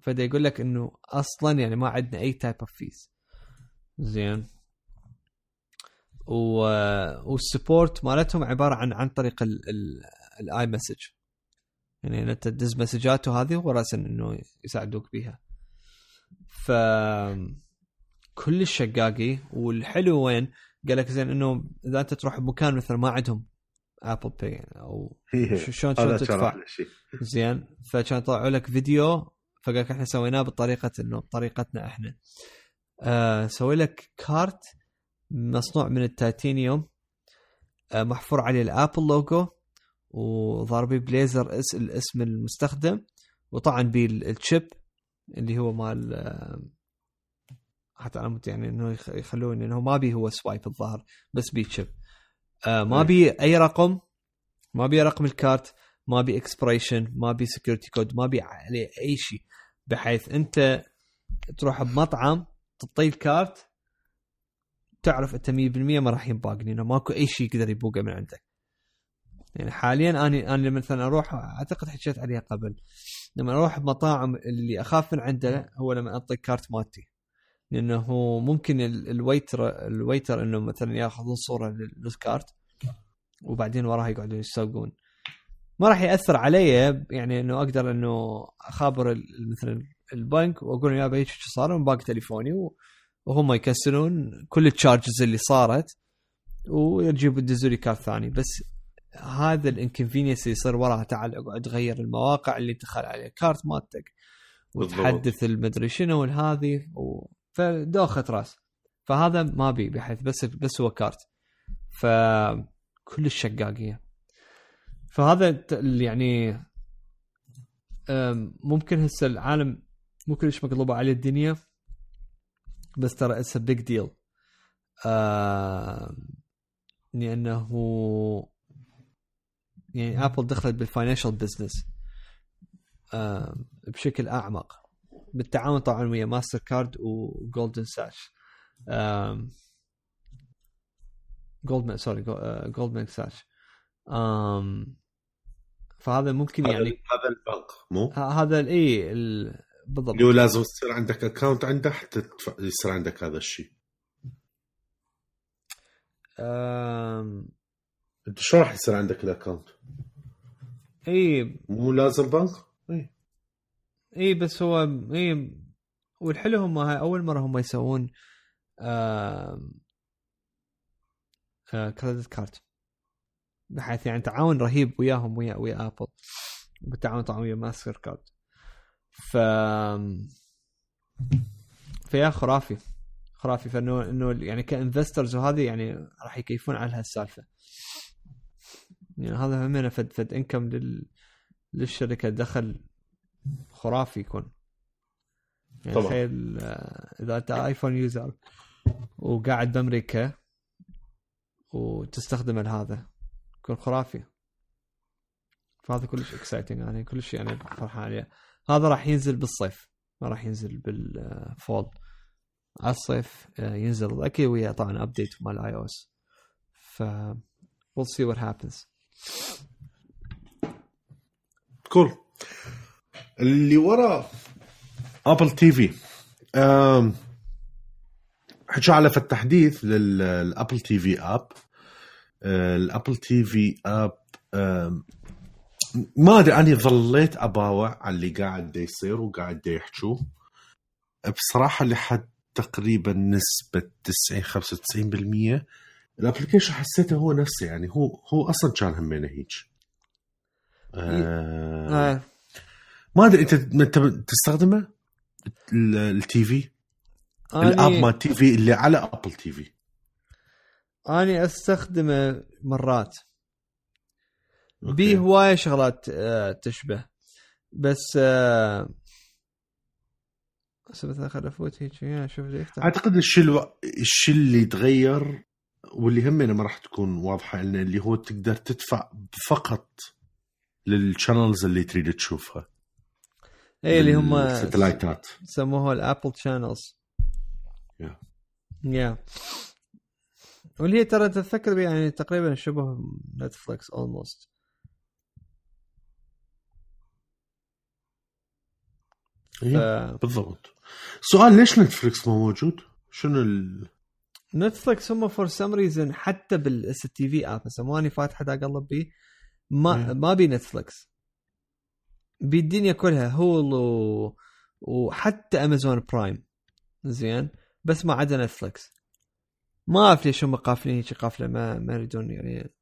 فدا يقول لك إنه أصلا يعني ما عندنا أي type of fees زين. و وال support مالتهم عبارة عن عن طريق ال iMessage يعني انت تدز مسجات وهذه وراسا إنه يساعدوك بيها. فكلش راقي والحلو وين؟ قال لك زين إنه إذا أنت تروح بمكان مثلا ما عندهم Apple Pay أو شلون شلون تدفع؟ زين. فكان طلعوا لك فيديو فقال إحنا سويناه بطريقة إنه بطريقتنا إحنا. آه سوي لك كارت مصنوع من التيتانيوم آه محفور عليه ال Apple logo وضاربي بليزر اس الاسم المستخدم وطبعا بيه ال chip اللي هو مال آه حتى أنا يعني إنه يخلون إنه ما بي هو swipe الظاهر بس بي chip آه ما بي أي رقم ما بي رقم الكارت ما بي expiration ما بي security code ما بي عليه أي شيء. بحيث انت تروح بمطعم تعطيه الكارت تعرف انت 100% ما راح ينباق لأنه ماكو أي شيء يقدر يبوقه من عندك. يعني حاليا أنا أنا مثلا أروح أعتقد حكيت عليها قبل لما أروح بمطاعم اللي أخاف من عنده هو لما أعطي كارت مالتي. لأنه ممكن ال waiter ال waiter إنه مثلا يأخذون صورة للكارت وبعدين وراها يقعدون يسوقون ما راح يأثر علي يعني إنه أقدر إنه أخابر مثلا البنك وأقول يا هيك صار؟ من باقي تليفوني وهم يكسرون كل ال charges اللي صارت ويجيبوا يدزوا لي كارت ثاني. بس هذا ال inconvenience اللي يصير وراها تعال اقعد غير المواقع اللي دخل عليها كارت مالتك وتحدث المدري شنو هذه و... فدوخة راس. فهذا ما بي بحيث بس بس هو كارت. فكلش راقية فهذا يعني ممكن هسه العالم مو كلش مقلوبة عليه الدنيا بس ترى it's big deal لأنه يعني Apple دخلت بال financial business بشكل أعمق. بالتعاون طبعا ويا MasterCard و Golden Sachs Goldman sorry Goldman Sachs فهذا ممكن يعني هذا البنك مو؟ هذا اي بالضبط اللي لازم يصير عندك account عنده حتى يصير عندك هذا الشيء أم... أنت شو راح يصير عندك ال account؟ اي مو لازم بنك؟ اي اي بس هو اي والحلو هم هاي أول مرة هم يسوون credit card بحيث يعني تعاون رهيب وياهم ويا ويا Apple وبالتعاون طبعا ويا ماستر كارد ف فيا خرافي. خرافي. فإنه إنه يعني ك investors وهذه يعني راح يكيفون على هالسالفة. يعني هذا همنا فد فد income لل للشركة. دخل خرافي يكون. يعني طبعاً. تخيل إذا أنت iPhone user وقاعد بأمريكا وتستخدم هذا. يكون خرافي. فهذا كلش exciting يعني كلش يعني فرحان. عليه هذا راح ينزل بالصيف. ما راح ينزل بال fall. على الصيف آه، ينزل. أكيد ويا طبعا update مال iOS ف we'll see what happens. cool اللي ورا Apple TV حكى على في التحديث لل Apple TV app ال Apple TV app ما أدري أني ظليت أباوع على اللي قاعد يصير وقاعد دا يحكوه بصراحة لحد تقريبا نسبة 90 95% ال application حسيته هو نفسه يعني هو هو أصلا كان همينه هيك أه آه. ما أدري أنت أنت تستخدمه؟ ال- ال TV؟ ال app مال TV اللي على Apple TV. أني أستخدمه مرات. بيه هواية شغلات آه، تشبه. بس آه، بس مثلا خل أفوت هيك يا شوف لي يفتح. أعتقد الشيء ألو... الشيء اللي تغير واللي همنا ما راح تكون واضحة لنا اللي هو تقدر تدفع فقط لل channels اللي تريد تشوفها. اي اللي هم الساتلايتات سموها ال Apple channels Yeah. yeah واللي هي ترى تتذكر يعني تقريبا شبه Netflix almost إيه، بالضبط. سؤال ليش Netflix ما موجود؟ شنو ال... Netflix هم for some reason حتى بال Apple TV app هسه ماني فاتحه دا اقلب بيه ما إيه. ما بي Netflix بي الدنيا كلها Hulu وحتى Amazon Prime زين؟ بس ما عدا Netflix ما أعرف ليش هم قافلين هيك قافلة ما ما يريدون يعني.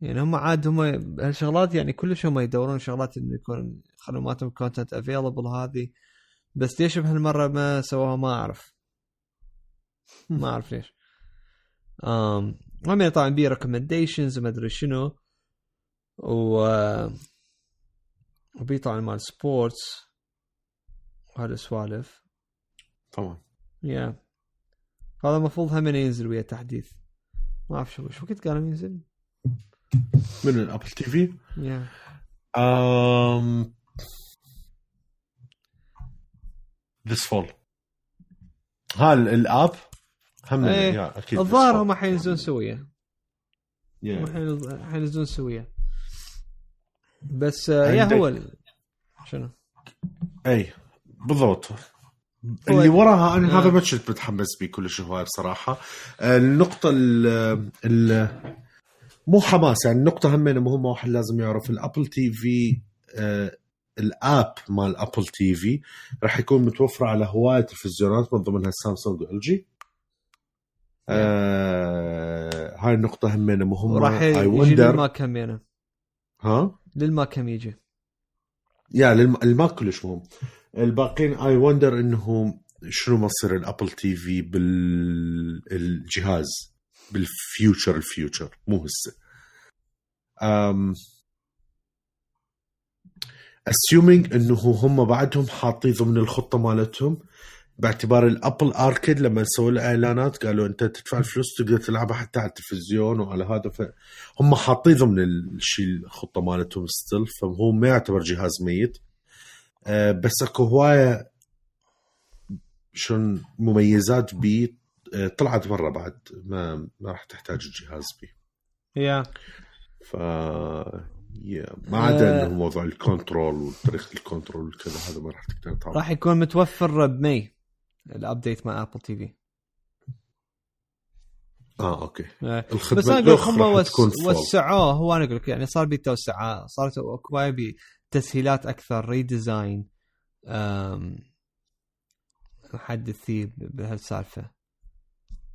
يعني هم عاد هم هالشغلات يعني كلش هم يدورون شغلات إنه يكون خدماتهم content available هذه. بس ليش بهالمرة ما سووها ما أعرف. *laughs* ما أعرف ليش. امم هم طبعا بي recommendations وما أدري شنو. و وبي طبعا مال sports وهذا السوالف طبعا yeah هذا المفروض هم ينزل ويا تحديث. ما أعرف شو شو كنت قال ينزل. من ال Apple TV. um, this fall. ها ال- ال app هم إيه، أكيد الظاهر هم. حينزلون سويا. Yeah. حينز- حينزلون سويا. بس آه، yeah هو ال- شنو؟ اي بالضبط. اللي وراها أنا آه. هذا ما كنت متحمس به كلش هواي بصراحة. آه، النقطة ال ال مو حماس يعني النقطة همين مهمه واحد لازم يعرف ال Apple TV آه، ال app مال Apple TV راح يكون متوفر على هوايه تلفزيونات من ضمنها سامسونج و LG. آه هاي النقطة همينة مهمة وراح اي يجي لل Mac هم يعني. ها؟ لل Mac هم يجي. yeah للم... ال Mac كلش مهم. الباقيين I wonder انه شنو مصير ال Apple TV بالجهاز بال future ال future مو هسه. أم assuming إنه هم بعدهم حاطين ضمن الخطة مالتهم باعتبار ال Apple Arcade لما سووا له إعلانات قالوا أنت تدفع الفلوس تقدر تلعبها حتى على التلفزيون وعلى هذا فهم حاطين ضمن الشيء الخطة مالتهم still فهو ما يعتبر جهاز ميت. بس اكو هواية شلون مميزات بي آه، طلعت برا بعد ما ما راح تحتاج الجهاز بي. yeah. ف yeah ما عدا آه. إنه موضوع ال control وطريقة ال control وكذا هذا ما راح تقدر تعرف. راح يكون متوفر بمي ال update مع Apple TV آه okay. آه، الخدمة بس أنا أقول هم. وسعوه هو أنا أقول لك يعني صار بيتوسع صارت أكو يبي تسهيلات أكثر redesign أم... حدث فيه بهالسالفة.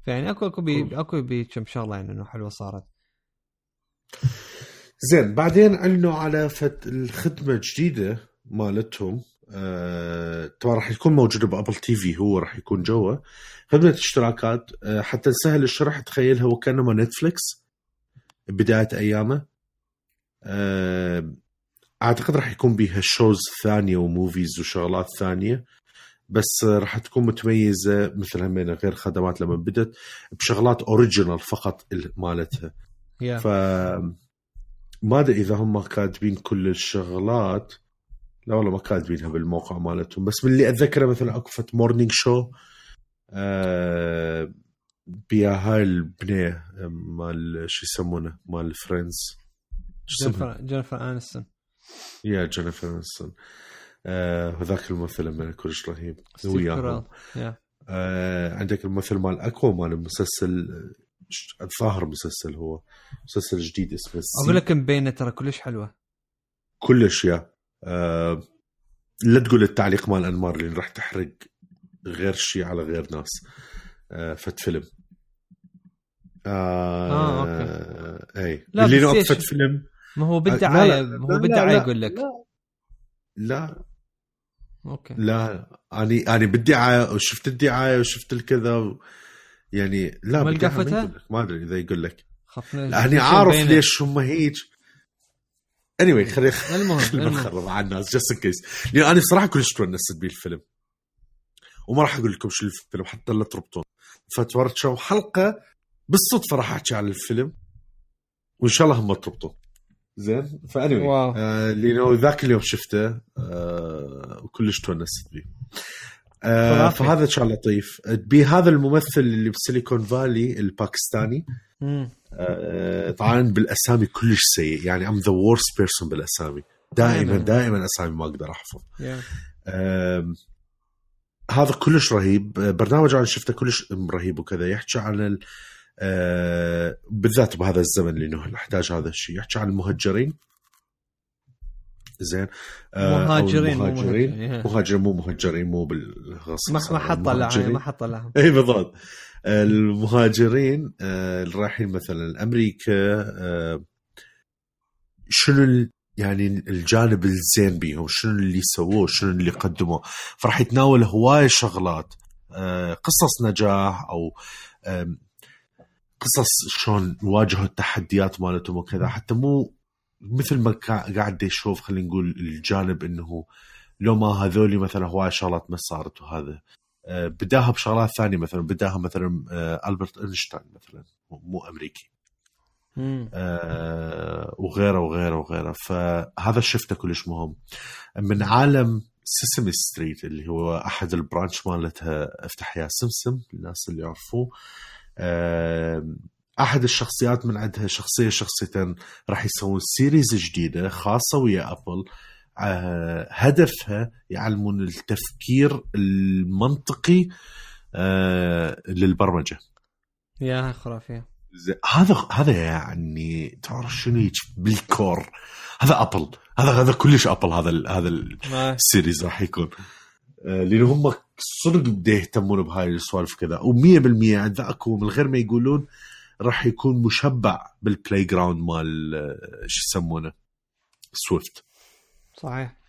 فيعني اكو أكو بي أكو بي كم شغلة يعني إنه حلوة صارت. زين بعدين اعلنوا على فت الخدمة الجديدة مالتهم آه، طبعا راح يكون موجودة ب Apple TV هو راح يكون جوا. خدمة اشتراكات آه، حتى نسهل الشرح تخيلها وكانما Netflix بداية أيامه. آه، أعتقد راح يكون بيها shows ثانية و movies وشغلات ثانية بس آه، راح تكون متميزة مثل همين غير خدمات لما بدت بشغلات original فقط ال- مالتها. ف ما أدري إذا هم كاتبين كل الشغلات لا والله ما كاتبينها بالموقع مالتهم بس من اللي أتذكره مثلا اكو فت Morning Show آه بيا هاي البنيه مال شو يسمونه؟ مال Friends؟ جينيفر جينيفر انيستون يا جينيفر انستون آه وذاك الممثل من كلش رهيب. وياهم آه عندك الممثل مال اكوا مال المسلسل الظاهر مسلسل هو. مسلسل جديد اسمه أقول لك مبينه ترى كلش حلوة. كلش يا آه لا تقول التعليق مال أنمار اللي راح تحرق غير شيء على غير ناس. آه فت فيلم. آه, آه، أوكي. اي لا، اللي بس نوقف ليش؟ فت فيلم؟ ما هو بالدعايه هو بالدعايه يقول لك. لا. لا. أوكي. لا. اني أني بالدعايه وشفت الدعاية وشفت الكذا و... يعني لا ما لقفتها؟ ما أدري إذا يقول لك. خفنا عارف مبينة؟ ليش هم هيك. اني anyway خلي المهم خلينا نخرب على الناس جست ان كيس لأن أنا صراحة كلش تونست بيه الفيلم. وما راح أقول لكم شو الفيلم حتى لا تربطون. فتورت شو حلقة بالصدفة راح أحكي عن الفيلم. وإن شاء الله هم تربطون. زين funny. آه لأنه ذاك اليوم شفته آه وكلش تونست بيه آه. فهذا كان لطيف بهذا الممثل اللي ب Silicon Valley الباكستاني. آه، طبعا بالأسامي كلش سيء يعني I'm the worst person بالأسامي دائما. دائما أسامي ما أقدر أحفظ يا. آم، هذا كلش رهيب آه، برنامج أنا شفته كلش رهيب وكذا يحكي عن. آه، بالذات بهذا الزمن اللي انه نحتاج هذا الشيء. يحكي عن المهجرين. زين. آه، مهاجرين المهاجرين. مهاجرين. مهاجرين مو مهجرين مو بالغصب ما ما حط لها ما حط *laughs* اي بالضبط. المهاجرين آه، اللي رايحين مثلا أمريكا آه، شنو يعني الجانب الزين بيهم؟ شنو اللي سووه؟ شنو اللي قدموه؟ فراح يتناول هواي شغلات آه، قصص نجاح أو قصص شلون واجهوا التحديات مالتهم وكذا. حتى مو مثل ما قاعد يشوف خلينا نقول الجانب إنه لو ما هذولي مثلا هواي شغلات ما صارت وهذا. آه، بداها بشغلات ثانية مثلا بداها مثلا آه، ألبرت اينشتاين مثلا مو- أمريكي. آه، وغيره وغيره وغيره. فهذا شفته كلش مهم. من عالم Sesame Street اللي هو أحد ال branch مالتها أفتح يا سمسم الناس اللي يعرفوه. أحد الشخصيات من عندها شخصية شخصيتين راح يسوون series جديدة خاصة ويا ابل آه، هدفها يعلمون التفكير المنطقي آه، للبرمجة. يا خرافية. هذا هذا يعني تعرف شنو بال core. هذا ابل هذا هذا كلش ابل هذا ال هذا ال series راح يكون. آه، لأن هم صدق بده يهتمون بهاي السوالف كذا. و100% اذا أكو من غير ما يقولون راح يكون مشبع بال playground مال آه، شو يسمونه؟ Swift صحيح.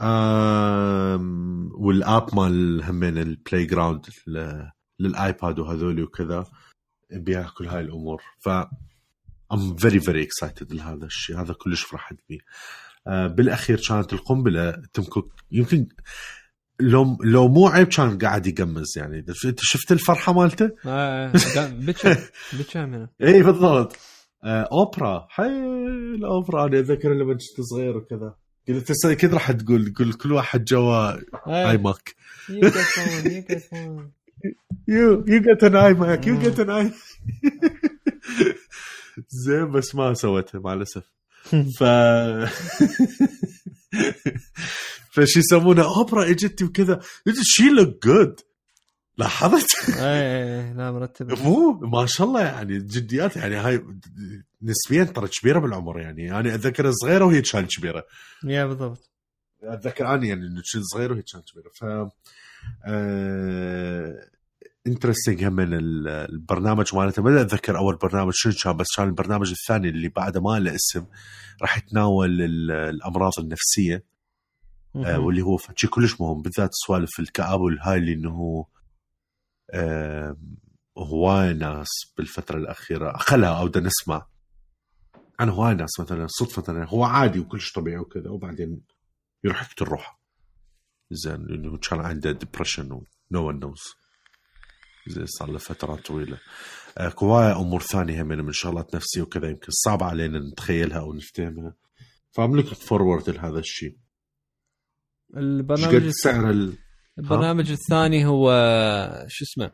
آم، وال app مال همين ال playground لل iPad وهذولي وكذا بيها كل هاي الأمور. ف I'm very very excited لهذا الشيء. هذا كلش فرحت به آه، بالأخير كانت القنبلة Tim Cook يمكن لو لو مو عيب كان قاعد يقمز يعني. انت شفت الفرحة مالته؟ آه، بكى بكى منه اي بالضبط. آه أوبرا. حيل أوبرا. أنا اتذكر لما كنت صغير وكذا. قلت هسه أكيد راح تقول؟ تقول كل واحد جوا iMac you you get an iMac you get an i زين بس ما سويتها مع الأسف. *laughs* ف فشي يسمونه اوبرا اجتي وكذا. she look good لاحظت؟ اي لا مرتب. مو ما شاء الله يعني جديات يعني هاي نسبيا ترى كبيرة بالعمر يعني. أنا اتذكر صغيرة وهي كانت كبيرة. يا بالضبط. أتذكر اني يعني صغير وهي كانت كبيرة. ف interesting هم من ال- البرنامج مالته. ما أتذكر أول برنامج شنو كان بس كان البرنامج الثاني اللي بعده ما له اسم. راح يتناول ال- الأمراض النفسية آه، واللي هو شيء كلش مهم بالذات سوالف الكآبة والهاي اللي إنه آه، هواي ناس بالفترة الأخيرة خلها بدنا نسمع عن هواي ناس مثلا صدفة هو عادي وكلش طبيعي وكذا وبعدين يروح يقتل روحه زين لأنه كان عنده depression و no one knows صار له فترات طويلة. آه، هواي أمور ثانية هم من شغلات نفسية وكذا يمكن صعب علينا نتخيلها أو نفتهمها ف I'm look forward لهذا الشيء. البرنامج سعر ال... البرنامج الثاني هو شو اسمه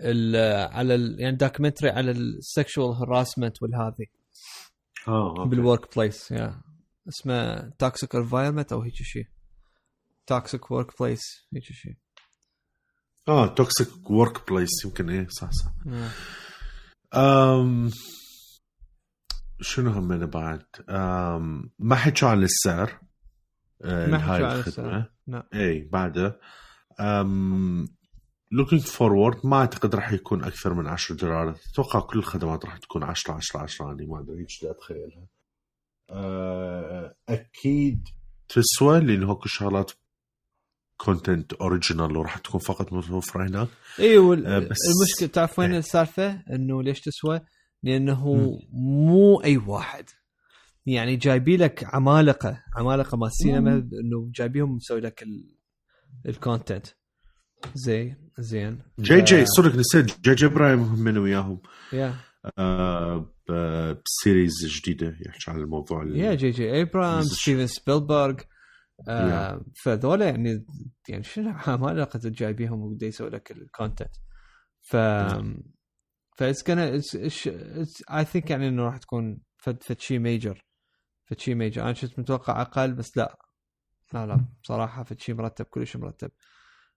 ال- على ال يعني documentary على ال sexual harassment والهذه آه. بال workplace يا اسمه toxic environment أو هيك شيء. toxic workplace هيك شيء. آه toxic workplace يمكن إيه صح صح آه. أم شنو همنا بعد أم ما حكوا عن السعر آه، ما حكوا عن السعر. لا. اي بعده I'm looking forward ما أعتقد راح يكون أكثر من 10 دولار أتوقع كل الخدمات راح تكون 10 10 10 يعني ما أدري إيش أتخيلها أه، أكيد تسوى لأن هو كل شغلات content original وراح تكون فقط متوفره هناك اي وال- آه، بس- المشكلة تعرف وين إيه. السالفة؟ إنه ليش تسوى؟ لأنه مم. مو أي واحد يعني جايبي لك عمالقة عمالقة مال السينما. إنه جايبيهم مسوي لك ال... ال content زي زين J.J. آه. صدق نسيت J.J. Abrams من وياهم يا آه، ب series جديدة يحكي عن الموضوع ال- يا J.J. Abrams بس- ستيفن سبيلبرغ آه فذولا يعني يعني شنو *laughs* عمالقه جايبيهم وبدا يسوي لك ال content ف ف it's gonna I think يعني إنه راح تكون فد فد شيء major فد شيء major أنا كنت متوقع أقل بس لا. لا لا. بصراحه فد شيء مرتب كلش مرتب.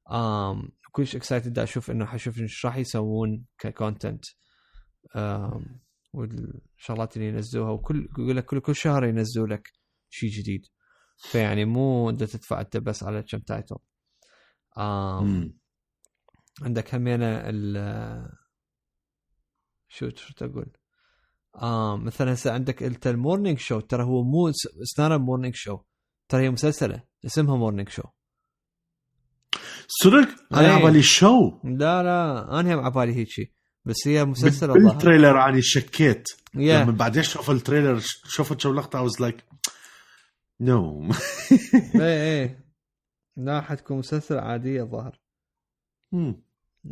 um, كلش excited أشوف إنه حشوف إيش راح يسوون ك content um, والشغلات اللي ينزلوها وكل يقول لك كل كل شهر ينزلوا لك شيء جديد. فيعني مو انت تدفع انت بس على كم title مم. عندك همينة ال شو شو تقول؟ آه مثلا هسه عندك انت ال Morning Show ترى هو مو سنارا Morning Show ترى هي مسلسلة اسمها Morning Show صدق؟ أنا إيه. على بالي show لا لا أنا هم على بالي هيك شيء بس هي مسلسل بال trailer اني شكيت. yeah لما بعدين أشوف ال trailer شفت شو لقطة I was like no إيه *laughs* إيه. لا حتكون مسلسل عادية الظاهر.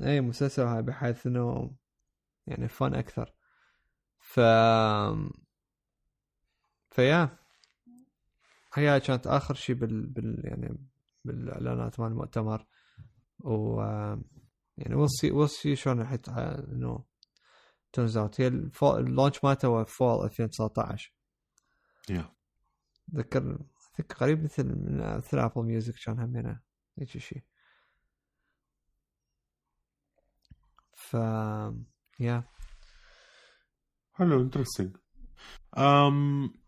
أي مسلسل هاي بحيث إنه يعني fun أكثر. ف ف yeah هي كانت آخر شيء بال... بال يعني بالإعلانات مال المؤتمر. و يعني we'll see we'll see شلون راح إنه turns out هي ال launch مالته هو fall 2019 Yeah. ذكر ذكر قريب مثل من مثل Apple Music كان همينه هيك شيء ف yeah حلو interesting um,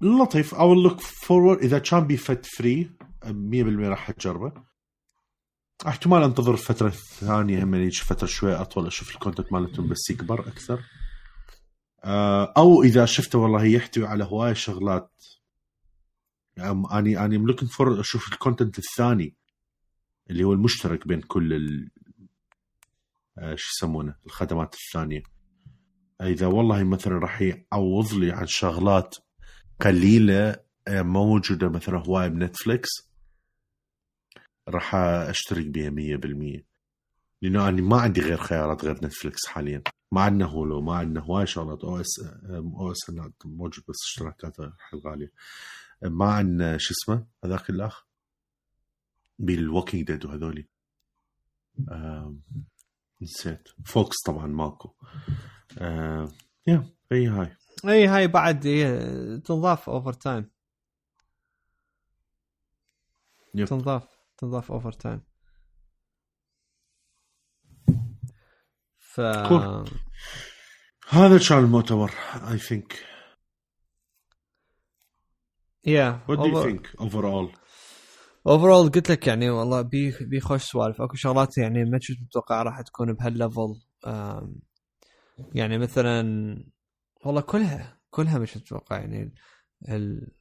لطيف. أو look forward إذا كان بي fit فري 100% راح أجربه. احتمال أنتظر فترة ثانية هم يجي فترة شوي أطول أشوف ال content مالتهم بس يكبر أكثر. آه، أو إذا شفته والله يحتوي على هواي شغلات اني أني looking for أشوف ال content الثاني اللي هو المشترك بين كل ال آه، شو يسمونه؟ الخدمات الثانية. إذا والله مثلا راح يعوض لي عن شغلات قليلة آه، موجودة مثلا هواي ب Netflix راح أشترك بها 100% لأنه أنا ما عندي غير خيارات غير Netflix حاليا. ما عندنا Hulu ما عندنا هواي شغلات أو اس أو إس موجود بس اشتراكات غاليه ما عندنا شو اسمه هذاك الأخ؟ بال Walking Dead وهذولي. نسيت. Fox طبعا ماكو. آه yeah هي هاي. اي هاي بعد تنضاف over time تنضاف تنضاف over time ف هذا كان المؤتمر I think yeah what do you think overall overall قلت لك يعني والله بي بي خوش سوالف. أكو شغلات يعني ما كنت متوقع راح تكون بهال level يعني مثلا والله كلها كلها مش متوقع يعني ال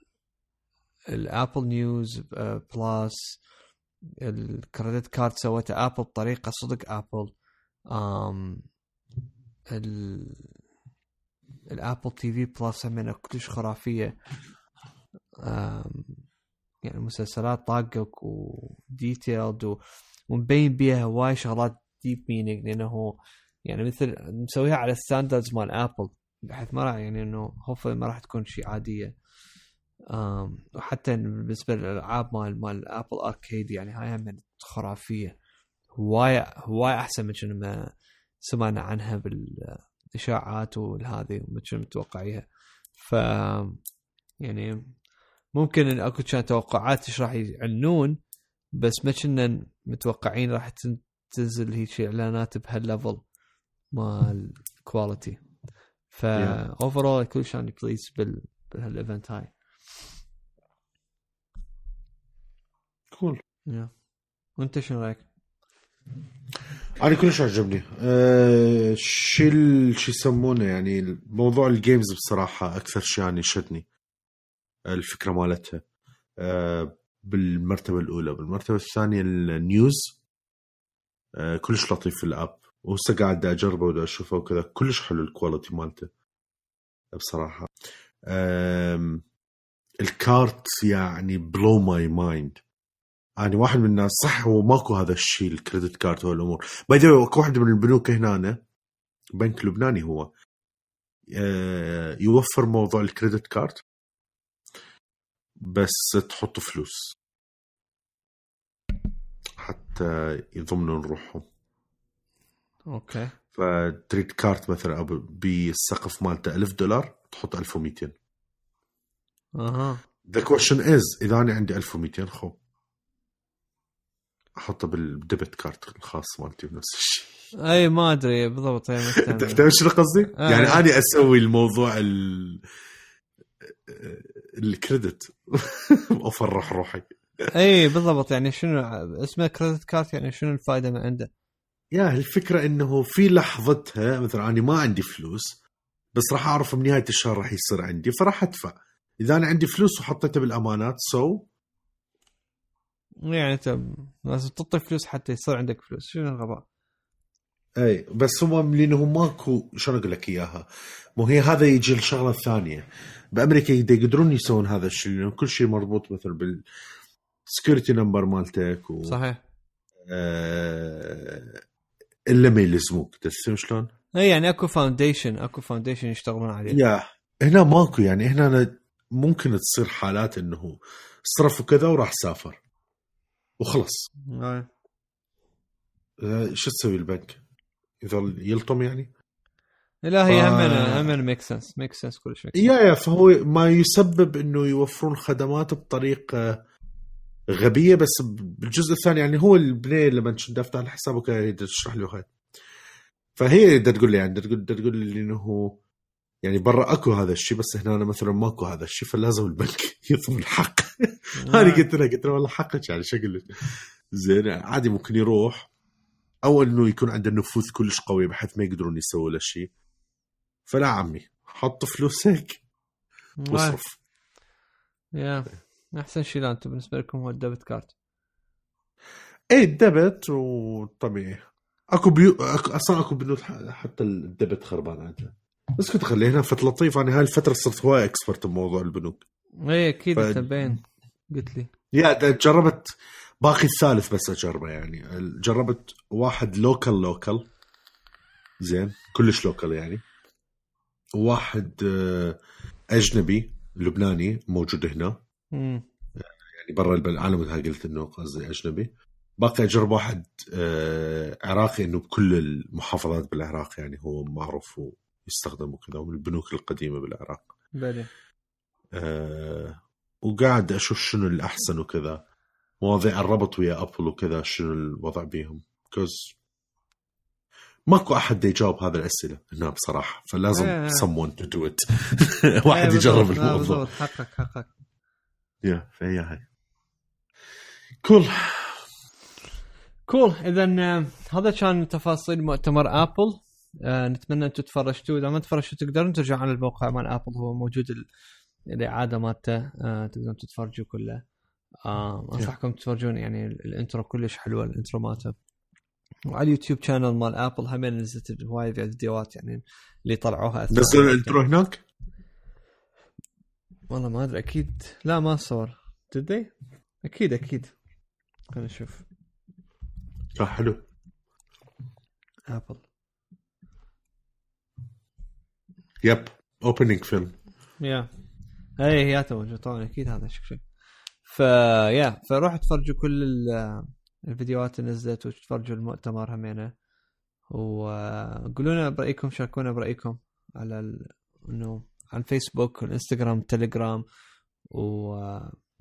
ال Apple News Plus ال credit card سوته Apple بطريقة صدق Apple ال ال Apple TV Plus من كلش خرافية. يعني مسلسلات طاقك و detailed ومبين بيها هواي شغلات deep meaning لأنه يعني مثل مسويها على ال standards مال Apple بحيث ما راح يعني إنه hopefully ما راح تكون شيء عادية. وحتى بالنسبة للألعاب مال مال Apple Arcade يعني هاي هم خرافية. هواي هواي أحسن من شنو ما سمعنا عنها بالإشاعات والهذه وما متوقعيها. ف يعني ممكن إن أكو كان توقعات إيش راح يعنون بس ما كنا متوقعين راح تنزل هيك إعلانات بهال level مال quality فا overall كلش am pleased بال بهال event هاي. cool وأنت شنو رأيك؟ أنا كلش عجبني. أه شو شو يسمونه يعني موضوع ال games بصراحة أكثر شيء يعني شدني. الفكرة مالتها. أه بالمرتبة الأولى. بالمرتبة الثانية ال news. أه كلش لطيف في ال app. وهسه قاعد أجربه ودا أشوفه وكذا. كلش حلو ال quality مالته. بصراحة. ال card يعني blew my mind أنا واحد من الناس صح هو ماكو هذا الشيء ال credit card والامور by the way واحد من البنوك هنا بنك لبناني هو. آه، يوفر موضوع ال credit card بس تحط فلوس. حتى يضمنون روحهم. أوكي. فتريد كارت مثلا بالسقف مالته 1000 دولار تحط 1200 أها. the question is إذا أنا عندي 1200 خو أحطه بال debit card الخاص مالتي بنفس الشيء. أي ما أدري بالضبط انت *laughs* فاهم شنو قصدي؟ يعني أنا أسوي الموضوع ال ال credit. *laughs* وافرح روحي. اي بالضبط. يعني شنو اسمه credit card يعني شنو الفائده من عنده؟ يا الفكرة إنه في لحظتها مثلا أنا ما عندي فلوس بس راح أعرف بنهايه الشهر راح يصير عندي فراح أدفع. إذا أنا عندي فلوس وحطيتها بالأمانات سو so. يعني أنت لازم تعطي فلوس حتى يصير عندك فلوس. شنو الغباء؟ أي بس هم لأنه ماكو شلون أقول لك إياها؟ مو هي هذا يجي الشغله الثانية بأمريكا يقدرون يسوون هذا الشيء لأنه كل شيء مربوط مثل بال security number مالتك و صحيح آه... إلا ما يلزموك تفهم شلون؟ اي يعني أكو foundation أكو foundation يشتغلون عليه يا هنا ماكو يعني هنا ممكن تصير حالات إنه صرف وكذا وراح سافر وخلص آه. شو تسوي البنك؟ يظل يلطم يعني؟ لا هي همنا همنا make sense make sense كل شيء yeah yeah فهو ما يسبب إنه يوفرون خدمات بطريقة غبية بس بالجزء الثاني يعني هو البنيه لما كنت افتح الحساب تشرح له هاي فهي بدها تقول لي يعني بدها تقول لي إنه يعني برا أكو هذا الشيء بس هنا أنا مثلا ماكو هذا الشيء فلازم البنك *laughs* يطلب الحق. *laughs* أنا قلت له قلت له والله حقك يعني شكل زين عادي ممكن يروح. أو إنه يكون عنده نفوذ كلش قوي بحيث ما يقدرون يسووا له شيء. فلا عمي حط فلوس هيك. واصرف yeah أحسن شيء أنتم بالنسبة لكم هو ال debit card إيه ال debit وطبيعي. أكو few أكو أصلا أكو بنوت حتى ال debit خربان عندها بس كنت خلينا فترة لطيفة. أنا هاي الفترة صرت هواي expert بموضوع البنوك إيه أكيد ف... تبين قلت لي. yeah جربت باقي الثالث بس أجربه يعني. جربت واحد local local زين كلش لوكال يعني. وواحد آه، أجنبي لبناني موجود هنا. مم. يعني برا العالم مثل قلت إنه قصدي أجنبي. باقي أجرب واحد آه، عراقي إنه بكل المحافظات بالعراق يعني هو معروف ويستخدم وكذا ومن البنوك القديمة بالعراق. بلي أه وقاعد أشوف شنو الأحسن وكذا. مواضيع الربط ويا أبل وكذا شنو الوضع بيهم. cause ماكو أحد يجاوب هذه الأسئلة هنا بصراحة فلازم someone to do it. *laughs* واحد يجرب الموضوع. حقك حقك. yeah فهي هاي. كول. كول اذا آه، هذا كان تفاصيل مؤتمر آبل. آه نتمنى أنتم تفرجتوا إذا ما تفرجتوا تقدرون ترجعوا على الموقع مال آبل هو موجود ال- الإعادة مالته. آه تقدرون تتفرجوا كله. آه أنصحكم تتفرجون يعني ال- ال intro كلش حلوة ال intro مالته وعلى اليوتيوب channel مال ابل هم نزلت هواي فيديوهات يعني اللي طلعوها نزلوا ال intro هناك؟ والله ما أدري أكيد. لا ما صور. تدري أكيد أكيد. خلينا نشوف. آه، حلو. ابل yep opening film يا اي هي موجود طبعا أكيد هذا شيء فيا فروحوا تفرجوا كل ال- الفيديوهات اللي نزلت وتفرجوا المؤتمر همينة. وقولوا لنا برأيكم شاركونا برأيكم على ال... إنه على الفيسبوك والإنستغرام والتليجرام و...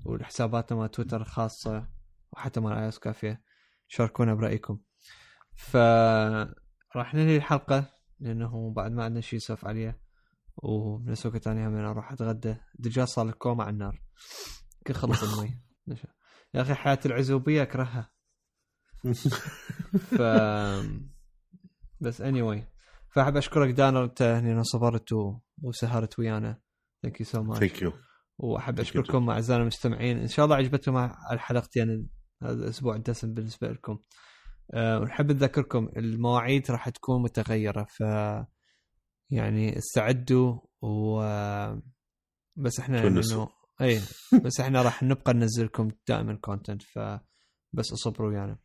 والحساباتنا مال تويتر الخاصة وحتى مال اي كافية. شاركونا برأيكم. ف راح ننهي الحلقة لأنه بعد ما عندنا شيء نسولف عليه. وبنفس الوقت أنا أروح أتغدى دجاج صار لك كوما على النار. خلص المي *laughs* يا أخي حياة العزوبية أكرهها *laughs* ف بس اني anyway. فأحب أشكرك دانر أنت هنا صبرت. وسهرت ويانا thank you so much thank you وأحب. أشكركم أعزائنا المستمعين إن شاء الله عجبتكم الحلقتين هذا الأسبوع الدسم بالنسبة لكم أه ونحب نذكركم المواعيد راح تكون متغيرة ف يعني استعدوا و بس إحنا. إنه اي بس إحنا راح نبقى ننزل لكم دائما content ف بس اصبروا ويانا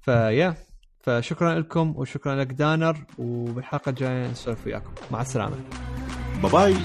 ف yeah فشكرا لكم وشكرا لك دانر وبالحلقة الجاية نسولف وياكم. مع السلامة. bye bye